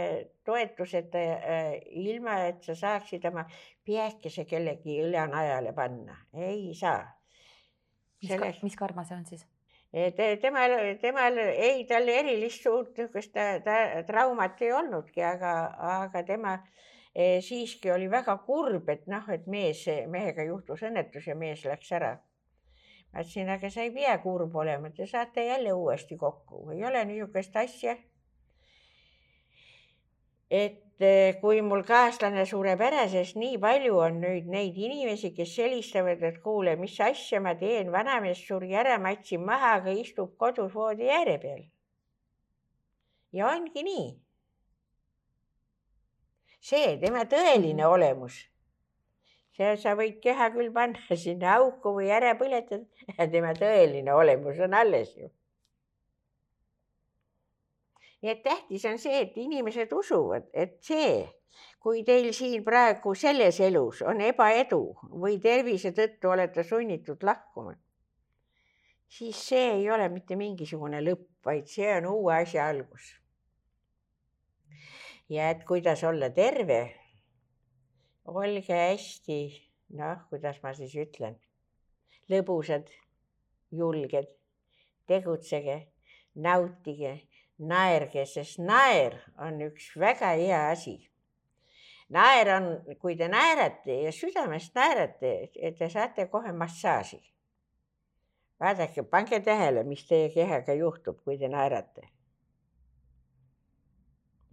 toetuseta, äh, ilma et sa saaksid oma peakese kellegi õllanajale panna, ei saa. mis, mis karma see on siis? temal, temal ei, tal erilist suurt niisugust traumat ei olnudki, aga, aga tema äh, siiski oli väga kurb, et noh, et mees, mehega juhtus õnnetus ja mees läks ära. ma ütlesin, aga sa ei pea kurb olema, te saate jälle uuesti kokku, ei ole niisugust asja. et kui mul kaaslane sureb ära, sest nii palju on nüüd neid inimesi, kes helistavad, et kuule, mis asja ma teen, vanamees suri ära, ma jätsin maha, aga istub kodus voodi ääre peal. ja ongi nii see tema tõeline mhm. olemus. see, sa võid keha küll panna sinna auku või ära põletada, tema tõeline olemus on alles ju. nii et tähtis on see, et inimesed usuvad, et see, kui teil siin praegu selles elus on ebaedu või tervise tõttu olete sunnitud lahkuma, siis see ei ole mitte mingisugune lõpp, vaid see on uue asja algus ja et kuidas olla terve. olge hästi, noh, kuidas ma siis ütlen, lõbusad, julged, tegutsege, nautige, naerge, sest naer on üks väga hea asi. naer on, kui te naerate ja südamest naerate, te saate kohe massaaži. vaadake, pange tähele, mis teie kehaga juhtub, kui te naerate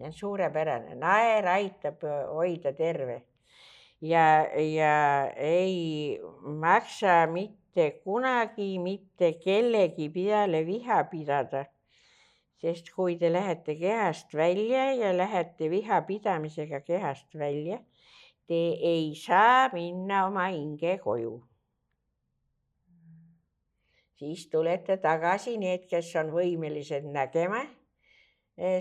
on suurepärane, naer aitab hoida terve ja, ja ei maksa mitte kunagi mitte kellegi peale viha pidada. sest kui te lähete kehast välja ja lähete viha pidamisega kehast välja, te ei saa minna oma hinge koju. siis tulete tagasi, need, kes on võimelised nägema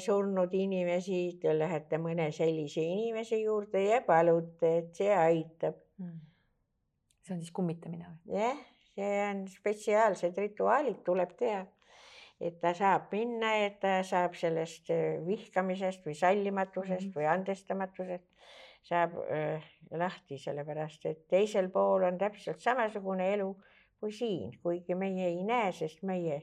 surnud inimesi, te lähete mõne sellise inimese juurde ja palute, et see aitab mm.. see on siis kummitamine või? jah, see on spetsiaalsed rituaalid tuleb teha. et ta saab minna, et ta saab sellest äh, vihkamisest või sallimatusest mm -hmm. või andestamatusest saab äh, lahti, sellepärast et teisel pool on täpselt samasugune elu kui siin, kuigi meie ei näe, sest meie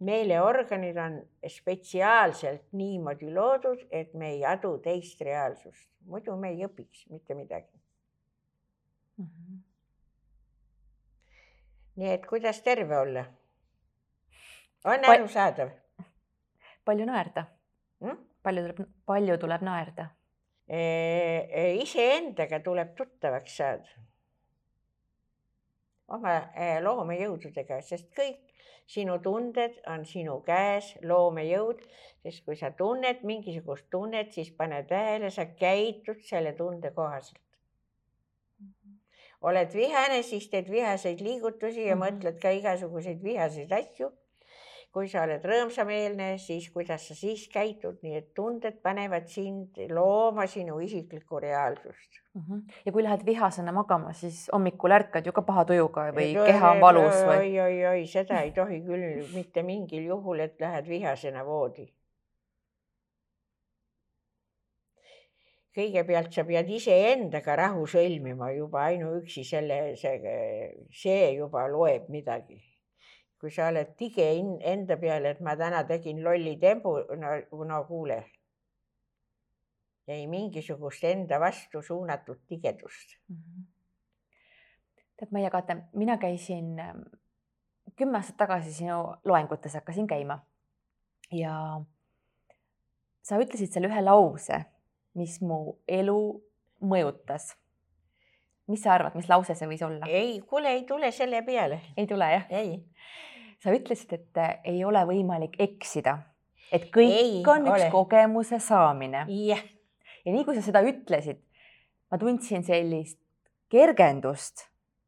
meeleorganid on spetsiaalselt niimoodi loodud, et me ei adu teist reaalsust, muidu me ei õpiks mitte midagi mm. -hmm. nii et kuidas terve olla? on pa arusaadav? palju naerda hmm?? palju tuleb, palju tuleb naerda? iseendaga tuleb tuttavaks saada. oma loomejõududega, sest kõik sinu tunded on sinu käes, loomejõud, sest kui sa tunned mingisugust tunnet, siis pane tähele, sa käitud selle tunde kohaselt. oled vihane, siis teed vihaseid liigutusi ja mm -hmm. mõtled ka igasuguseid vihaseid asju kui sa oled rõõmsameelne, siis kuidas sa siis käitud, nii et tunded panevad sind looma sinu isiklikku reaalsust mm. -hmm. ja kui lähed vihasena magama, siis hommikul ärkad ju ka paha tujuga või ja, keha on valus või? oi, oi, oi, seda ei tohi küll mitte mingil juhul, et lähed vihasena voodi. kõigepealt sa pead iseendaga rahu sõlmima juba ainuüksi selle, see, see juba loeb midagi kui sa oled tige enda peale, et ma täna tegin lolli tembu, no, no kuule. ei mingisugust enda vastu suunatud tigedust mm. -hmm. tead, Maia Kate, mina käisin ähm, kümme aastat tagasi sinu loengutes hakkasin käima ja sa ütlesid seal ühe lause, mis mu elu mõjutas. mis sa arvad, mis lause see võis olla? ei, kuule, ei tule selle peale. ei tule jah? ei sa ütlesid, et äh, ei ole võimalik eksida, et kõik ei on ole. üks kogemuse saamine yeah.. ja nii kui sa seda ütlesid, ma tundsin sellist kergendust,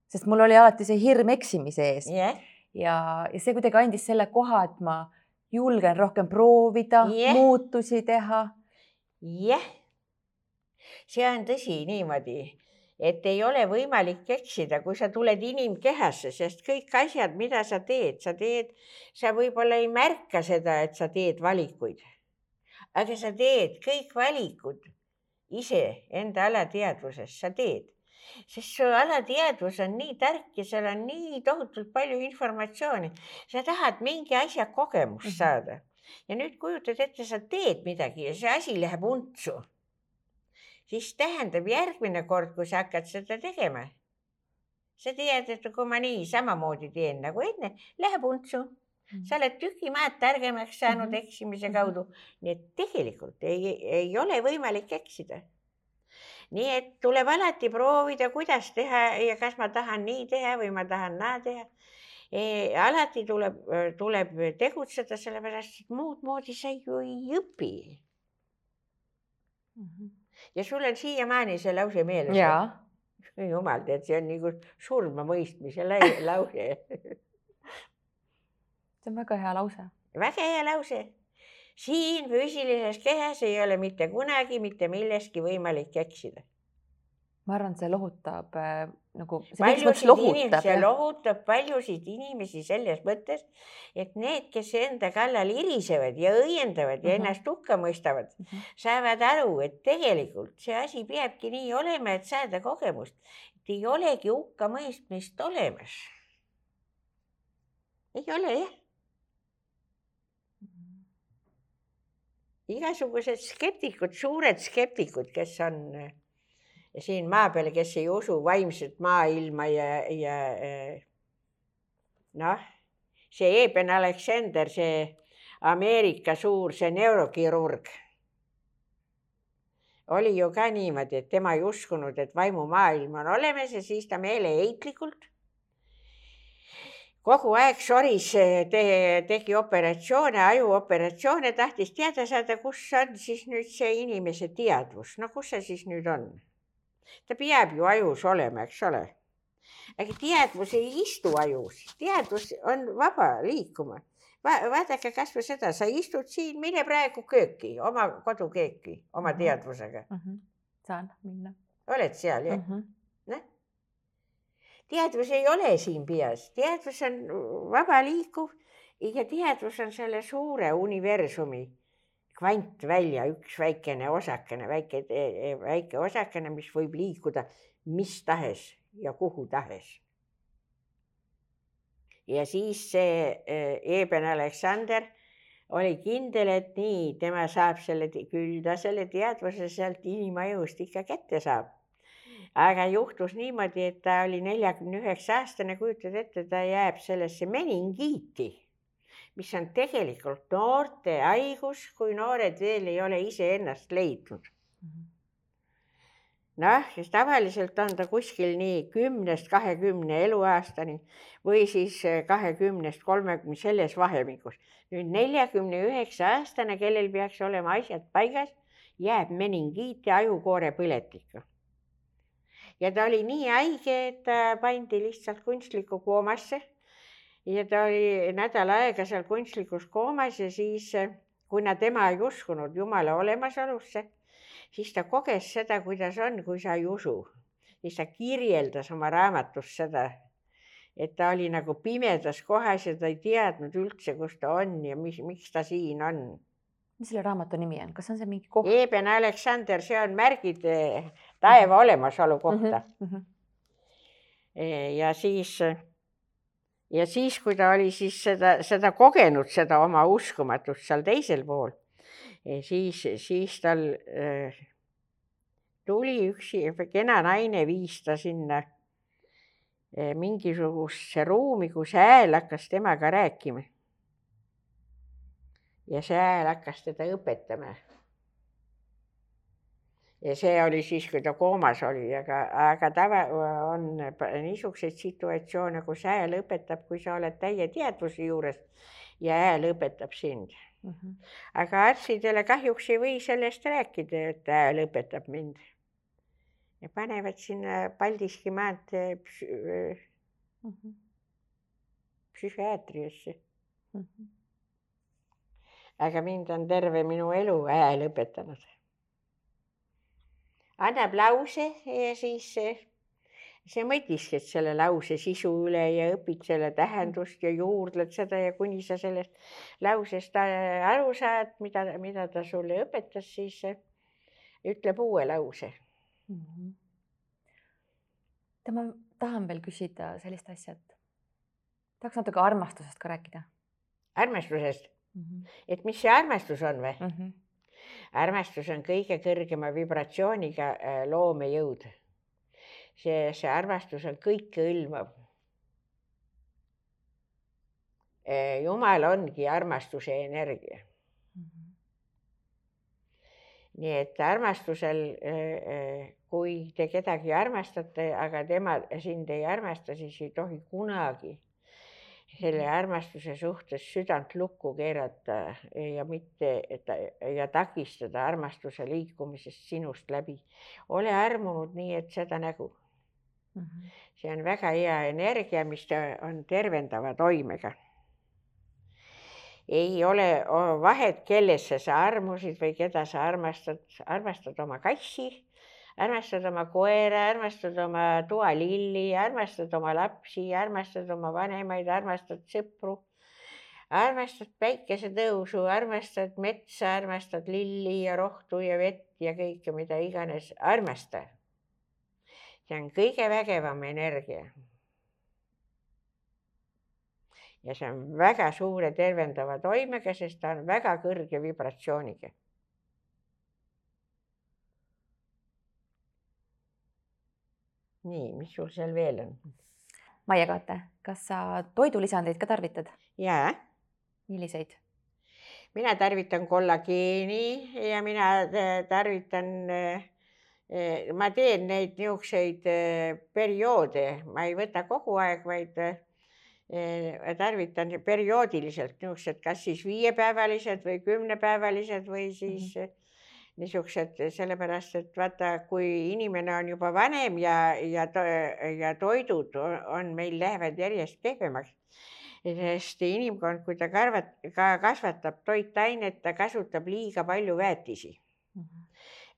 sest mul oli alati see hirm eksimise ees yeah. ja, ja see kuidagi andis selle koha, et ma julgen rohkem proovida yeah., muutusi teha. jah yeah., see on tõsi niimoodi et ei ole võimalik eksida, kui sa tuled inimkehasse, sest kõik asjad, mida sa teed, sa teed, sa võib-olla ei märka seda, et sa teed valikuid. aga sa teed kõik valikud ise enda alateadvuses, sa teed, sest su alateadvus on nii tark ja seal on nii tohutult palju informatsiooni. sa tahad mingi asja kogemust mhm. saada ja nüüd kujutad ette, sa teed midagi ja see asi läheb untsu siis tähendab järgmine kord, kui sa hakkad seda tegema, sa tead, et kui ma nii samamoodi teen nagu enne, läheb untsu mm. sa oled tüki maad targemaks saanud mm -hmm. eksimise kaudu, nii et tegelikult ei, ei ole võimalik eksida. nii et tuleb alati proovida, kuidas teha ja kas ma tahan nii teha või ma tahan naa teha e,. alati tuleb, tuleb tegutseda, sellepärast et muud moodi sa ju ei õpi mm. -hmm ja sul on siiamaani see lause meeles? jumal, tead, see on nagu surmamõistmise lause see on väga hea lause. väga hea lause. siin füüsilises kehas ei ole mitte kunagi mitte milleski võimalik eksida ma arvan, et see lohutab äh, nagu. paljusid inimesi, see lohutab paljusid inimesi selles mõttes, et need, kes enda kallal irisevad ja õiendavad ja uh -huh. ennast hukka mõistavad uh, -huh. saavad aru, et tegelikult see asi peabki nii olema, et saada kogemust. et ei olegi hukkamõistmist olemas. ei ole jah. igasugused skeptikud, suured skeptikud, kes on siin maa peal, kes ei usu vaimset maailma ja, ja noh, see Eben Aleksander, see Ameerika suur, see neurokirurg. Oli ju ka niimoodi, et tema ei uskunud, et vaimumaailm on olemas ja siis ta meeleheitlikult kogu aeg soris te,, tegi operatsioone, ajuoperatsioone, tahtis teada saada, kus on siis nüüd see inimese teadvus, no kus see siis nüüd on ta peab ju ajus olema, eks ole. aga teadvus ei istu ajus, teadvus on vaba liikuma Va. vaadake kasvõi seda, sa istud siin, mine praegu kööki, oma kodukööki oma mhm. teadvusega mm. -hmm. saan minna. oled seal jah mm -hmm.? noh. teadvus ei ole siin peas, teadvus on vaba liikuv ja teadvus on selle suure universumi kvantvälja üks väikene osakene, väike, väike osakene, mis võib liikuda mis tahes ja kuhu tahes. ja siis see Eben Aleksander oli kindel, et nii, tema saab selle, küll ta selle teadvuse sealt inimajust ikka kätte saab aga juhtus niimoodi, et ta oli neljakümne üheksa aastane, kujutad ette, ta jääb sellesse meningiiti, mis on tegelikult noorte haigus, kui noored veel ei ole iseennast leidnud. noh, siis tavaliselt on ta kuskil nii kümnest kahekümne eluaastani või siis kahekümnest kolmekümne selles vahemikus. nüüd neljakümne üheksa aastane, kellel peaks olema asjad paigas, jääb meningiiti ajukoore põletikku ja ta oli nii haige, et ta pandi lihtsalt kunstlikku koomasse. Ja ta oli nädal aega seal kunstlikus koomas ja siis, kuna tema ei uskunud Jumala olemasolusse, siis ta koges seda, kuidas on, kui sa ei usu. siis ta kirjeldas oma raamatus seda, et ta oli nagu pimedas kohas ja ta ei teadnud üldse, kus ta on ja mis, miks ta siin on mis selle raamatu nimi on, kas on see mingi koht? Eben Aleksander, see on märgid taeva olemasolu kohta mm. -hmm. ja siis, ja siis, kui ta oli siis seda, seda kogenud, seda oma uskumatust seal teisel pool, siis, siis tal äh, tuli üks kena naine, viis ta sinna äh, mingisugusesse ruumi, kus hääl hakkas temaga rääkima ja see hääl hakkas teda õpetama. Ja see oli siis, kui ta koomas oli, aga, aga tava on niisuguseid situatsioone, kus hääl õpetab, kui sa oled täie teadvuse juures ja hääl õpetab sind mm. -hmm. aga arstidele kahjuks ei või sellest rääkida, et hääl õpetab mind. ja panevad sinna Paldiski maantee psü- mm -hmm. psühhiaatriasse mm. -hmm aga mind on terve minu elu hääl õpetanud. Annab lause ja siis sa mõtiskled selle lause sisu üle ja õpid selle tähendust ja juurdled seda ja kuni sa sellest lausest aru saad, mida, mida ta sulle õpetas, siis ütleb uue lause mm. -hmm. ma tahan veel küsida sellist asja, et tahaks natuke armastusest ka rääkida. armastusest mm. -hmm. et mis see armastus on või mm? -hmm. Armastus on kõige kõrgema vibratsiooniga äh, loomejõud. see, see armastus on kõikehõlmav. Äh, jumal ongi armastuse energia. -hmm. nii et armastusel, äh, kui te kedagi armastate, aga tema sind ei armasta, siis ei tohi kunagi selle armastuse suhtes südant lukku keerata ja mitte, et ja takistada armastuse liikumisest sinust läbi. ole armunud nii, et seda nägu mm. -hmm. see on väga hea energia, mis on tervendava toimega. ei ole vahet, kellesse sa armusid või keda sa armastad, armastad oma kassi armastad oma koera, armastad oma toalilli, armastad oma lapsi, armastad oma vanemaid, armastad sõpru, armastad päikesetõusu, armastad metsa, armastad lilli ja rohtu ja vett ja kõike, mida iganes, armasta. see on kõige vägevam energia. ja see on väga suure tervendava toimega, sest ta on väga kõrge vibratsiooniga nii, mis sul seal veel on? Maie Kaate, kas sa toidulisandeid ka tarvitad? jaa. milliseid? mina tarvitan kollageeni ja mina äh, tarvitan, äh, äh, ma teen neid niisuguseid perioode, ma ei võta kogu aeg, vaid tarvitan perioodiliselt niisugused, kas siis viiepäevalised või kümnepäevalised või siis mm -hmm niisugused, sellepärast et vaata, kui inimene on juba vanem ja, ja, ja toidud on meil lähevad järjest kehvemaks. sest inimkond, kui ta karvat, ka kasvatab toitainet, ta kasutab liiga palju väetisi mm. -hmm.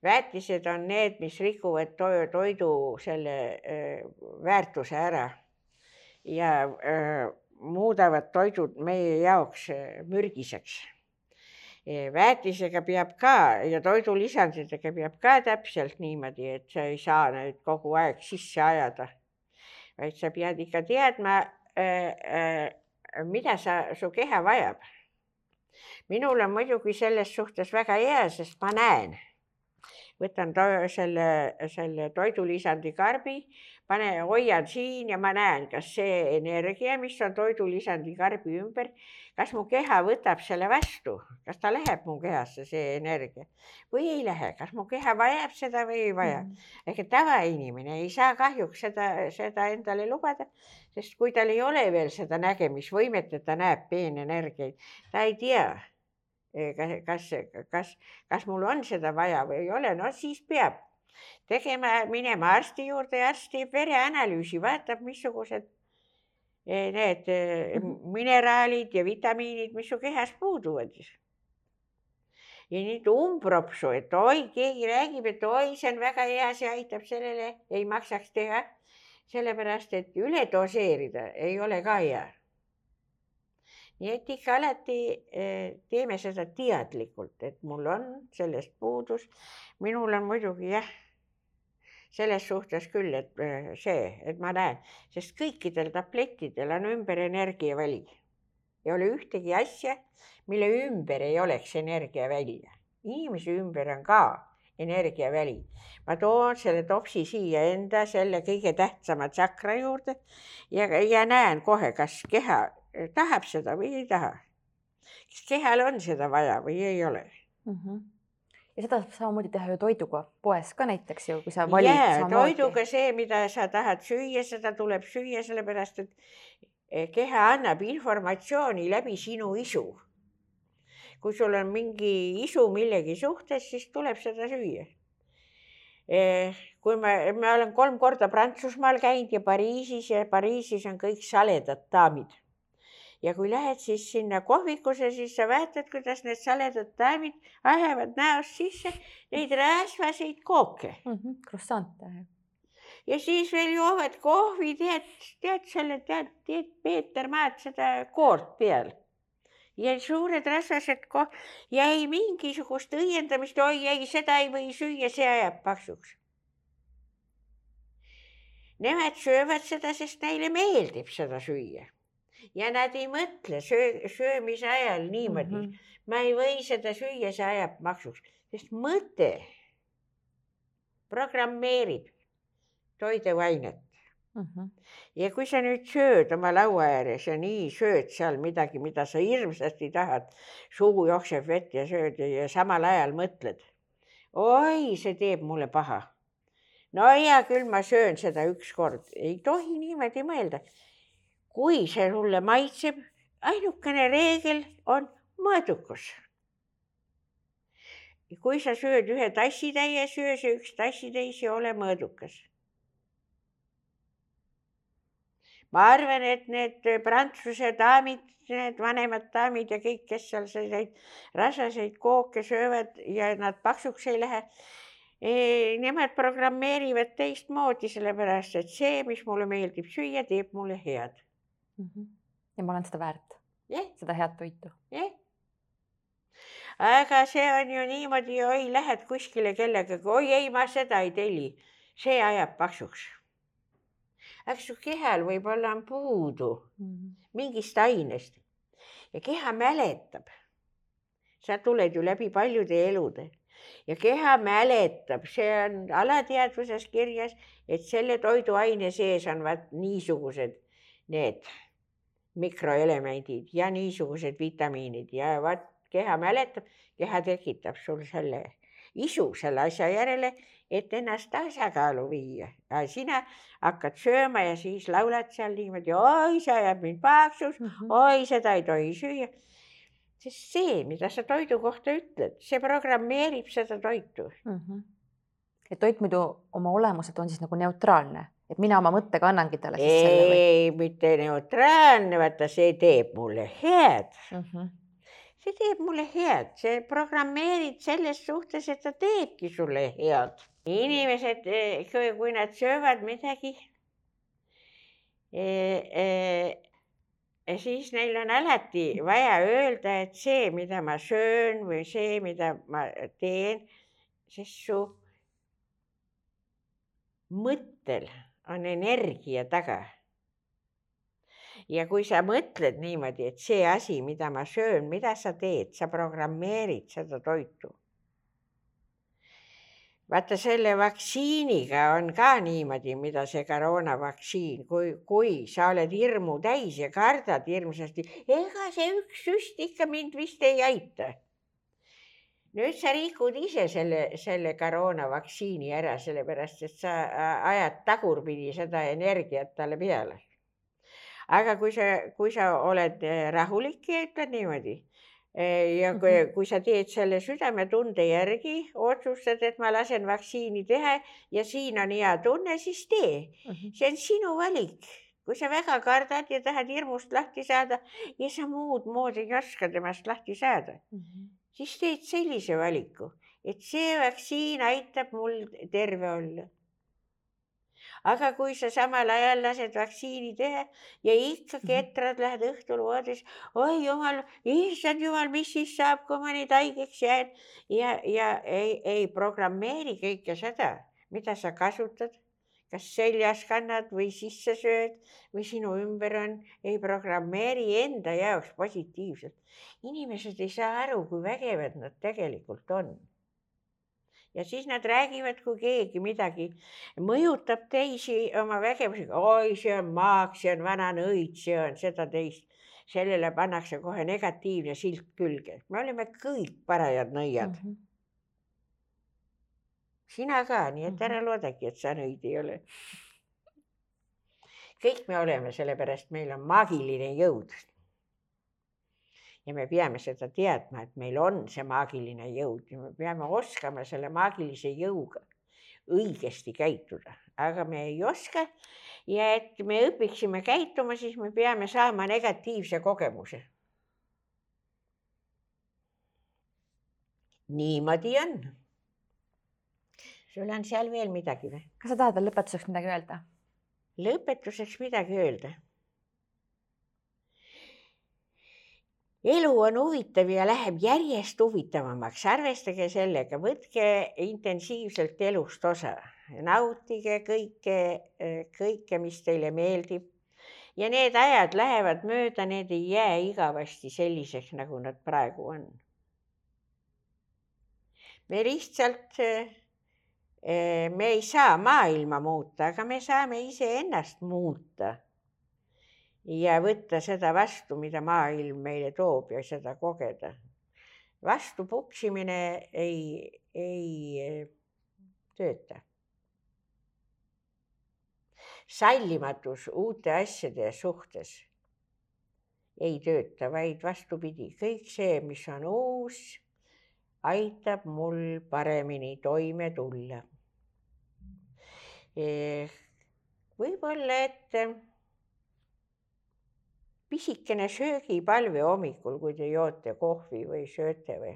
väetised on need, mis rikuvad to toidu selle äh, väärtuse ära ja äh, muudavad toidud meie jaoks mürgiseks. Väetisega peab ka ja toidulisanditega peab ka täpselt niimoodi, et sa ei saa neid kogu aeg sisse ajada, vaid sa pead ikka teadma, mida sa, su keha vajab. minul on muidugi selles suhtes väga hea, sest ma näen võtan to selle, selle toidulisandi karbi, pane, hoian siin ja ma näen, kas see energia, mis on toidulisandi karbi ümber, kas mu keha võtab selle vastu, kas ta läheb mu kehasse, see energia? Või ei lähe, kas mu keha vajab seda või ei vaja? Mm. ehk et tavainimene ei saa kahjuks seda, seda endale lubada, sest kui tal ei ole veel seda nägemisvõimet, et ta näeb peenenergiaid, ta ei tea kas, kas, kas mul on seda vaja või ei ole, no siis peab tegema, minema arsti juurde ja arst teeb vereanalüüsi, vaatab, missugused need eh, mineraalid ja vitamiinid, mis su kehas puuduvad. ja nüüd umbropsu, et oi, keegi räägib, et oi, see on väga hea, see aitab sellele, ei maksaks teha. sellepärast, et üle doseerida ei ole ka hea nii et ikka alati eh, teeme seda teadlikult, et mul on sellest puudus. minul on muidugi jah, selles suhtes küll, et eh, see, et ma näen, sest kõikidel tablettidel on ümber energiaväli. ei ole ühtegi asja, mille ümber ei oleks energiavälja. inimese ümber on ka energiaväli. ma toon selle topsi siia enda selle kõige tähtsama tsakra juurde ja, ja näen kohe, kas keha tahab seda või ei taha. kas kehal on seda vaja või ei ole mm. -hmm ja seda saab samamoodi teha ju toiduga poes ka näiteks ju, kui sa valid. jaa, toiduga see, mida sa tahad süüa, seda tuleb süüa, sellepärast et eh, keha annab informatsiooni läbi sinu isu. kui sul on mingi isu millegi suhtes, siis tuleb seda süüa. Eh, kui ma, ma olen kolm korda Prantsusmaal käinud ja Pariisis ja Pariisis on kõik saledad daamid ja kui lähed siis sinna kohvikusse, siis sa vaatad, kuidas need saledad daamid ajavad näost sisse neid rasvaseid kooke mm. -hmm, croissante. ja siis veel joovad kohvi, tead, tead selle, tead, tead Peeter Maad seda koort peal ja suured rasvased ko- ja ei mingisugust õiendamist, oi ei, seda ei või süüa, see ajab paksuks. Nemad söövad seda, sest neile meeldib seda süüa ja nad ei mõtle söö, söömise ajal niimoodi mm, -hmm. ma ei või seda süüa, see ajab maksuks, sest mõte programmeerib toiduainet mm. -hmm. ja kui sa nüüd sööd oma laua ääres ja nii sööd seal midagi, mida sa hirmsasti tahad, suu jookseb vett ja sööd ja, samal ajal mõtled, oi, see teeb mulle paha. no hea küll, ma söön seda ükskord, ei tohi niimoodi mõelda kui see sulle maitseb, ainukene reegel on mõõdukus. kui sa sööd ühe tassitäie, söö see üks tassitäis ja ole mõõdukas. ma arvan, et need prantsuse daamid, need vanemad daamid ja kõik, kes seal selliseid rasaseid kooke söövad ja nad paksuks ei lähe e,. Nemad programmeerivad teistmoodi, sellepärast et see, mis mulle meeldib süüa, teeb mulle head mm. -hmm. ja ma olen seda väärt yeah., seda head toitu yeah.. aga see on ju niimoodi, oi, lähed kuskile kellegagi, oi ei, ma seda ei telli, see ajab paksuks. aga su kehal võib-olla on puudu mm -hmm. mingist ainest ja keha mäletab. sa tuled ju läbi paljude elude ja keha mäletab, see on alateadvuses kirjas, et selle toiduaine sees on vaat niisugused need mikroelemendid ja niisugused vitamiinid ja vaat keha mäletab, keha tekitab sul selle isu selle asja järele, et ennast tasakaalu viia. sina hakkad sööma ja siis laulad seal niimoodi, oi, see ajab mind paksuks mm, -hmm. oi, seda ei tohi süüa. sest see, mida sa toidu kohta ütled, see programmeerib seda toitu mm. -hmm. et toit muidu oma olemuselt on siis nagu neutraalne et mina oma mõttega annangi talle siis ei, selle või? ei, mitte neutraalne, vaata see teeb mulle head mm. -hmm. see teeb mulle head, see programmeerib selles suhtes, et ta teebki sulle head. inimesed, kui nad söövad midagi, siis neil on alati vaja öelda, et see, mida ma söön või see, mida ma teen, sest su mõttel on energia taga. ja kui sa mõtled niimoodi, et see asi, mida ma söön, mida sa teed, sa programmeerid seda toitu vaata selle vaktsiiniga on ka niimoodi, mida see koroonavaktsiin, kui, kui sa oled hirmu täis ja kardad hirmsasti, ega see üks süst ikka mind vist ei aita. Nüüd sa rikud ise selle, selle koroonavaktsiini ära, sellepärast et sa ajad tagurpidi seda energiat talle peale. aga kui sa, kui sa oled rahulik ja ütled niimoodi ja kui, kui sa teed selle südametunde järgi, otsustad, et ma lasen vaktsiini teha ja siin on hea tunne, siis tee. see on sinu valik. kui sa väga kardad ja tahad hirmust lahti saada ja sa muud moodi ei oska temast lahti saada mm, -hmm. Siis teed sellise valiku, et see vaktsiin aitab mul terve olla. Aga kui sa samal ajal lased vaktsiini teha ja ikka mhm. ketrad, lähed õhtul voodis, oi jumal, issand jumal, mis siis saab, kui ma nüüd haigeks jään? Ja, ja ei, ei programmeeri kõike seda, mida sa kasutad kas seljas kannad või sisse sööd või sinu ümber on, ei programmeeri enda jaoks positiivselt. inimesed ei saa aru, kui vägevad nad tegelikult on ja siis nad räägivad, kui keegi midagi mõjutab teisi oma vägevusega, oi, see on maak, see on vana nõid, see on seda-teist. sellele pannakse kohe negatiivne silt külge, me oleme kõik parajad nõiad mm. -hmm. Sina ka, nii et ära mhm. loodagi, et sa nõid ei ole. kõik me oleme, sellepärast meil on maagiline jõud ja me peame seda teadma, et meil on see maagiline jõud ja me peame oskama selle maagilise jõuga õigesti käituda, aga me ei oska. ja et me õpiksime käituma, siis me peame saama negatiivse kogemuse. niimoodi on. Sul on seal veel midagi või? kas sa tahad veel lõpetuseks midagi öelda? lõpetuseks midagi öelda elu on huvitav ja läheb järjest huvitavamaks, arvestage sellega, võtke intensiivselt elust osa, nautige kõike, kõike, mis teile meeldib. ja need ajad lähevad mööda, need ei jää igavesti selliseks, nagu nad praegu on. me lihtsalt, me ei saa maailma muuta, aga me saame iseennast muuta ja võtta seda vastu, mida maailm meile toob ja seda kogeda. vastu puksimine ei, ei eh, tööta. sallimatus uute asjade suhtes ei tööta, vaid vastupidi, kõik see, mis on uus, aitab mul paremini toime tulla. Eh, võib-olla, et pisikene söögipalve hommikul, kui te joote kohvi või sööte või.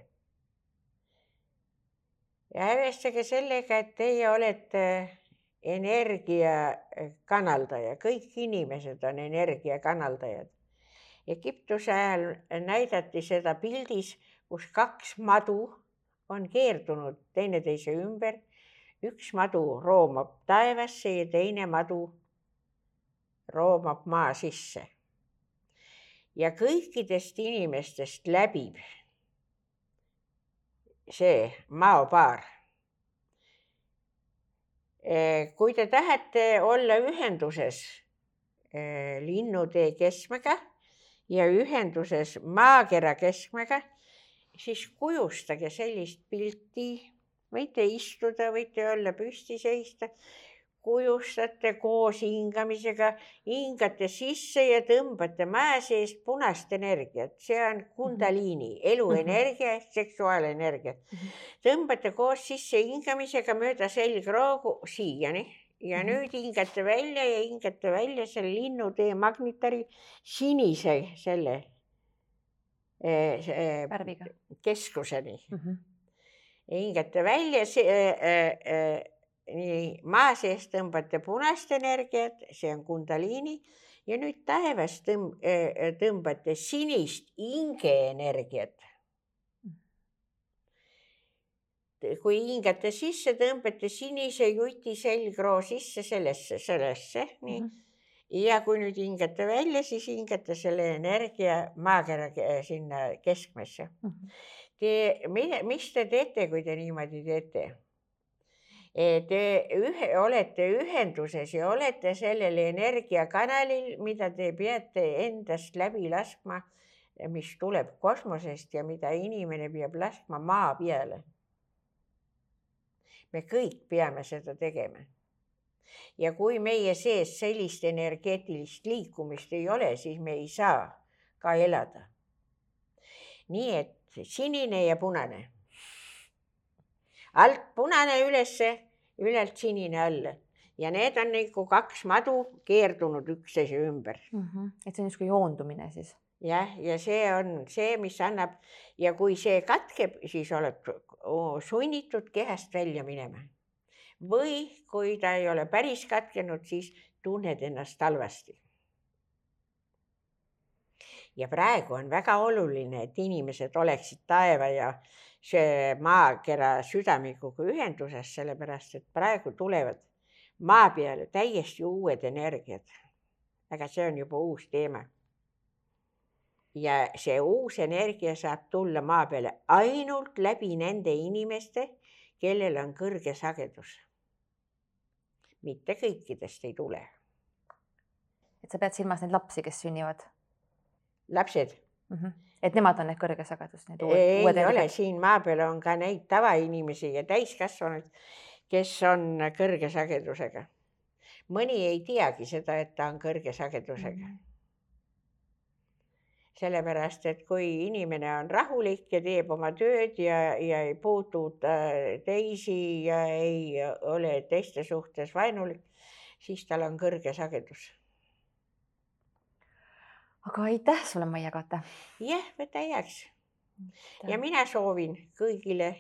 ja arvestage sellega, et teie olete energia kanaldaja, kõik inimesed on energia kanaldajad. Egiptuse ajal näidati seda pildis, kus kaks madu on keerdunud teineteise ümber. üks madu roomab taevasse ja teine madu roomab maa sisse ja kõikidest inimestest läbib see maopaar. Eh, kui te tahate olla ühenduses eh, linnutee keskmega ja ühenduses maakera keskmega, siis kujustage sellist pilti, võite istuda, võite olla püsti seista. Kujustate koos hingamisega, hingate sisse ja tõmbate mäe seest punast energiat, see on kundaliini, mhm. eluenergia ehk seksuaalenergia. Mhm. tõmbate koos sisse hingamisega mööda selgroogu siiani. Ja nüüd hingate välja ja hingate välja selle linnutee magnetari sinise selle värviga keskuseni mm. -hmm. hingate välja äh, nii maa sees tõmbate punast energiat, see on kundaliini ja nüüd taevas tõmb- tõmbate sinist hingeenergiat. kui hingate sisse, tõmbate sinise juti selgroo sisse sellesse, sellesse, nii mm. -hmm ja kui nüüd hingate välja, siis hingate selle energia maakera sinna keskmesse mm. -hmm. Te, mis te teete, kui te niimoodi teete? Te ühe, olete ühenduses ja olete sellel energiakanalil, mida te peate endast läbi laskma, mis tuleb kosmosest ja mida inimene peab laskma maa peale. me kõik peame seda tegema ja kui meie sees sellist energeetilist liikumist ei ole, siis me ei saa ka elada. nii et sinine ja punane. alt punane ülesse, ülalt sinine alla ja need on nagu kaks madu keerdunud üksteise ümber mm. -hmm. et see on niisugune joondumine siis? jah, ja see on see, mis annab ja kui see katkeb, siis oled sunnitud kehast välja minema või kui ta ei ole päris katkenud, siis tunned ennast halvasti. ja praegu on väga oluline, et inimesed oleksid taeva ja see maakera südamikuga ühenduses, sellepärast et praegu tulevad maa peale täiesti uued energiad. aga see on juba uus teema. ja see uus energia saab tulla maa peale ainult läbi nende inimeste, kellel on kõrge sagedus mitte kõikidest ei tule. et sa pead silmas neid lapsi, kes sünnivad? lapsed mm. -hmm. et nemad on need kõrge sagedus, need uued, ei uued ole, siin maa peal on ka neid tavainimesi ja täiskasvanuid, kes on kõrge sagedusega. mõni ei teagi seda, et ta on kõrge sagedusega mm. -hmm sellepärast et kui inimene on rahulik ja teeb oma tööd ja, ja ei puuduta teisi ja ei ole teiste suhtes vaenulik, siis tal on kõrge sagedus. aga aitäh sulle, Maia Kate. jah, võta heaks. ja mina soovin kõigile,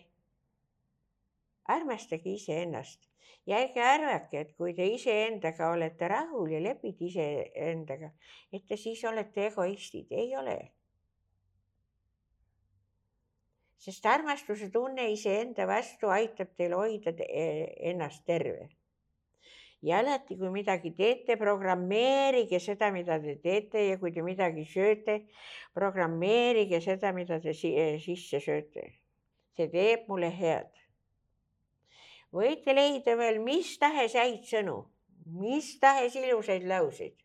armastage iseennast ja ärge arvake, et kui te iseendaga olete rahul ja lepite iseendaga, et te siis olete egoistid, ei ole. sest armastuse tunne iseenda vastu aitab teil hoida ennast terve. ja alati, kui midagi teete, programmeerige seda, mida te teete ja kui te midagi sööte, programmeerige seda, mida te sisse sööte. see teeb mulle head võite leida veel mis tahes häid sõnu, mis tahes ilusaid lauseid.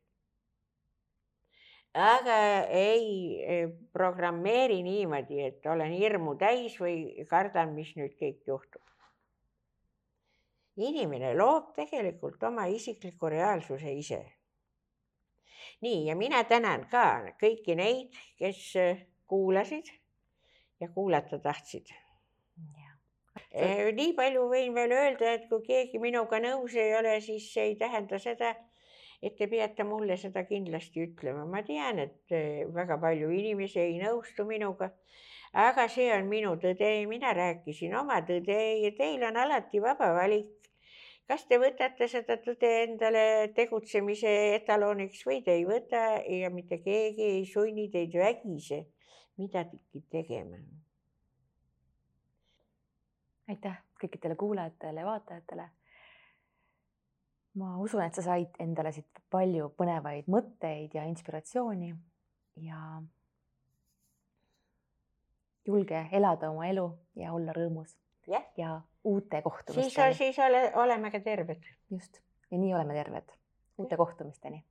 aga ei programmeeri niimoodi, et olen hirmu täis või kardan, mis nüüd kõik juhtub. inimene loob tegelikult oma isikliku reaalsuse ise. nii, ja mina tänan ka kõiki neid, kes kuulasid ja kuulata tahtsid nii palju võin veel öelda, et kui keegi minuga nõus ei ole, siis see ei tähenda seda, et te peate mulle seda kindlasti ütlema. ma tean, et eh, väga palju inimesi ei nõustu minuga, aga see on minu tõde, mina rääkisin oma tõde ja teil on alati vaba valik. kas te võtate seda tõde endale tegutsemise etaloniks või te ei võta ja mitte keegi ei sunni teid vägisi midagi tegema aitäh kõikidele kuulajatele ja vaatajatele. ma usun, et sa said endale siit palju põnevaid mõtteid ja inspiratsiooni ja julge elada oma elu ja olla rõõmus yeah. ja uute kohtumisteni. siis, siis ole, oleme ka terved. just ja nii oleme terved. uute kohtumisteni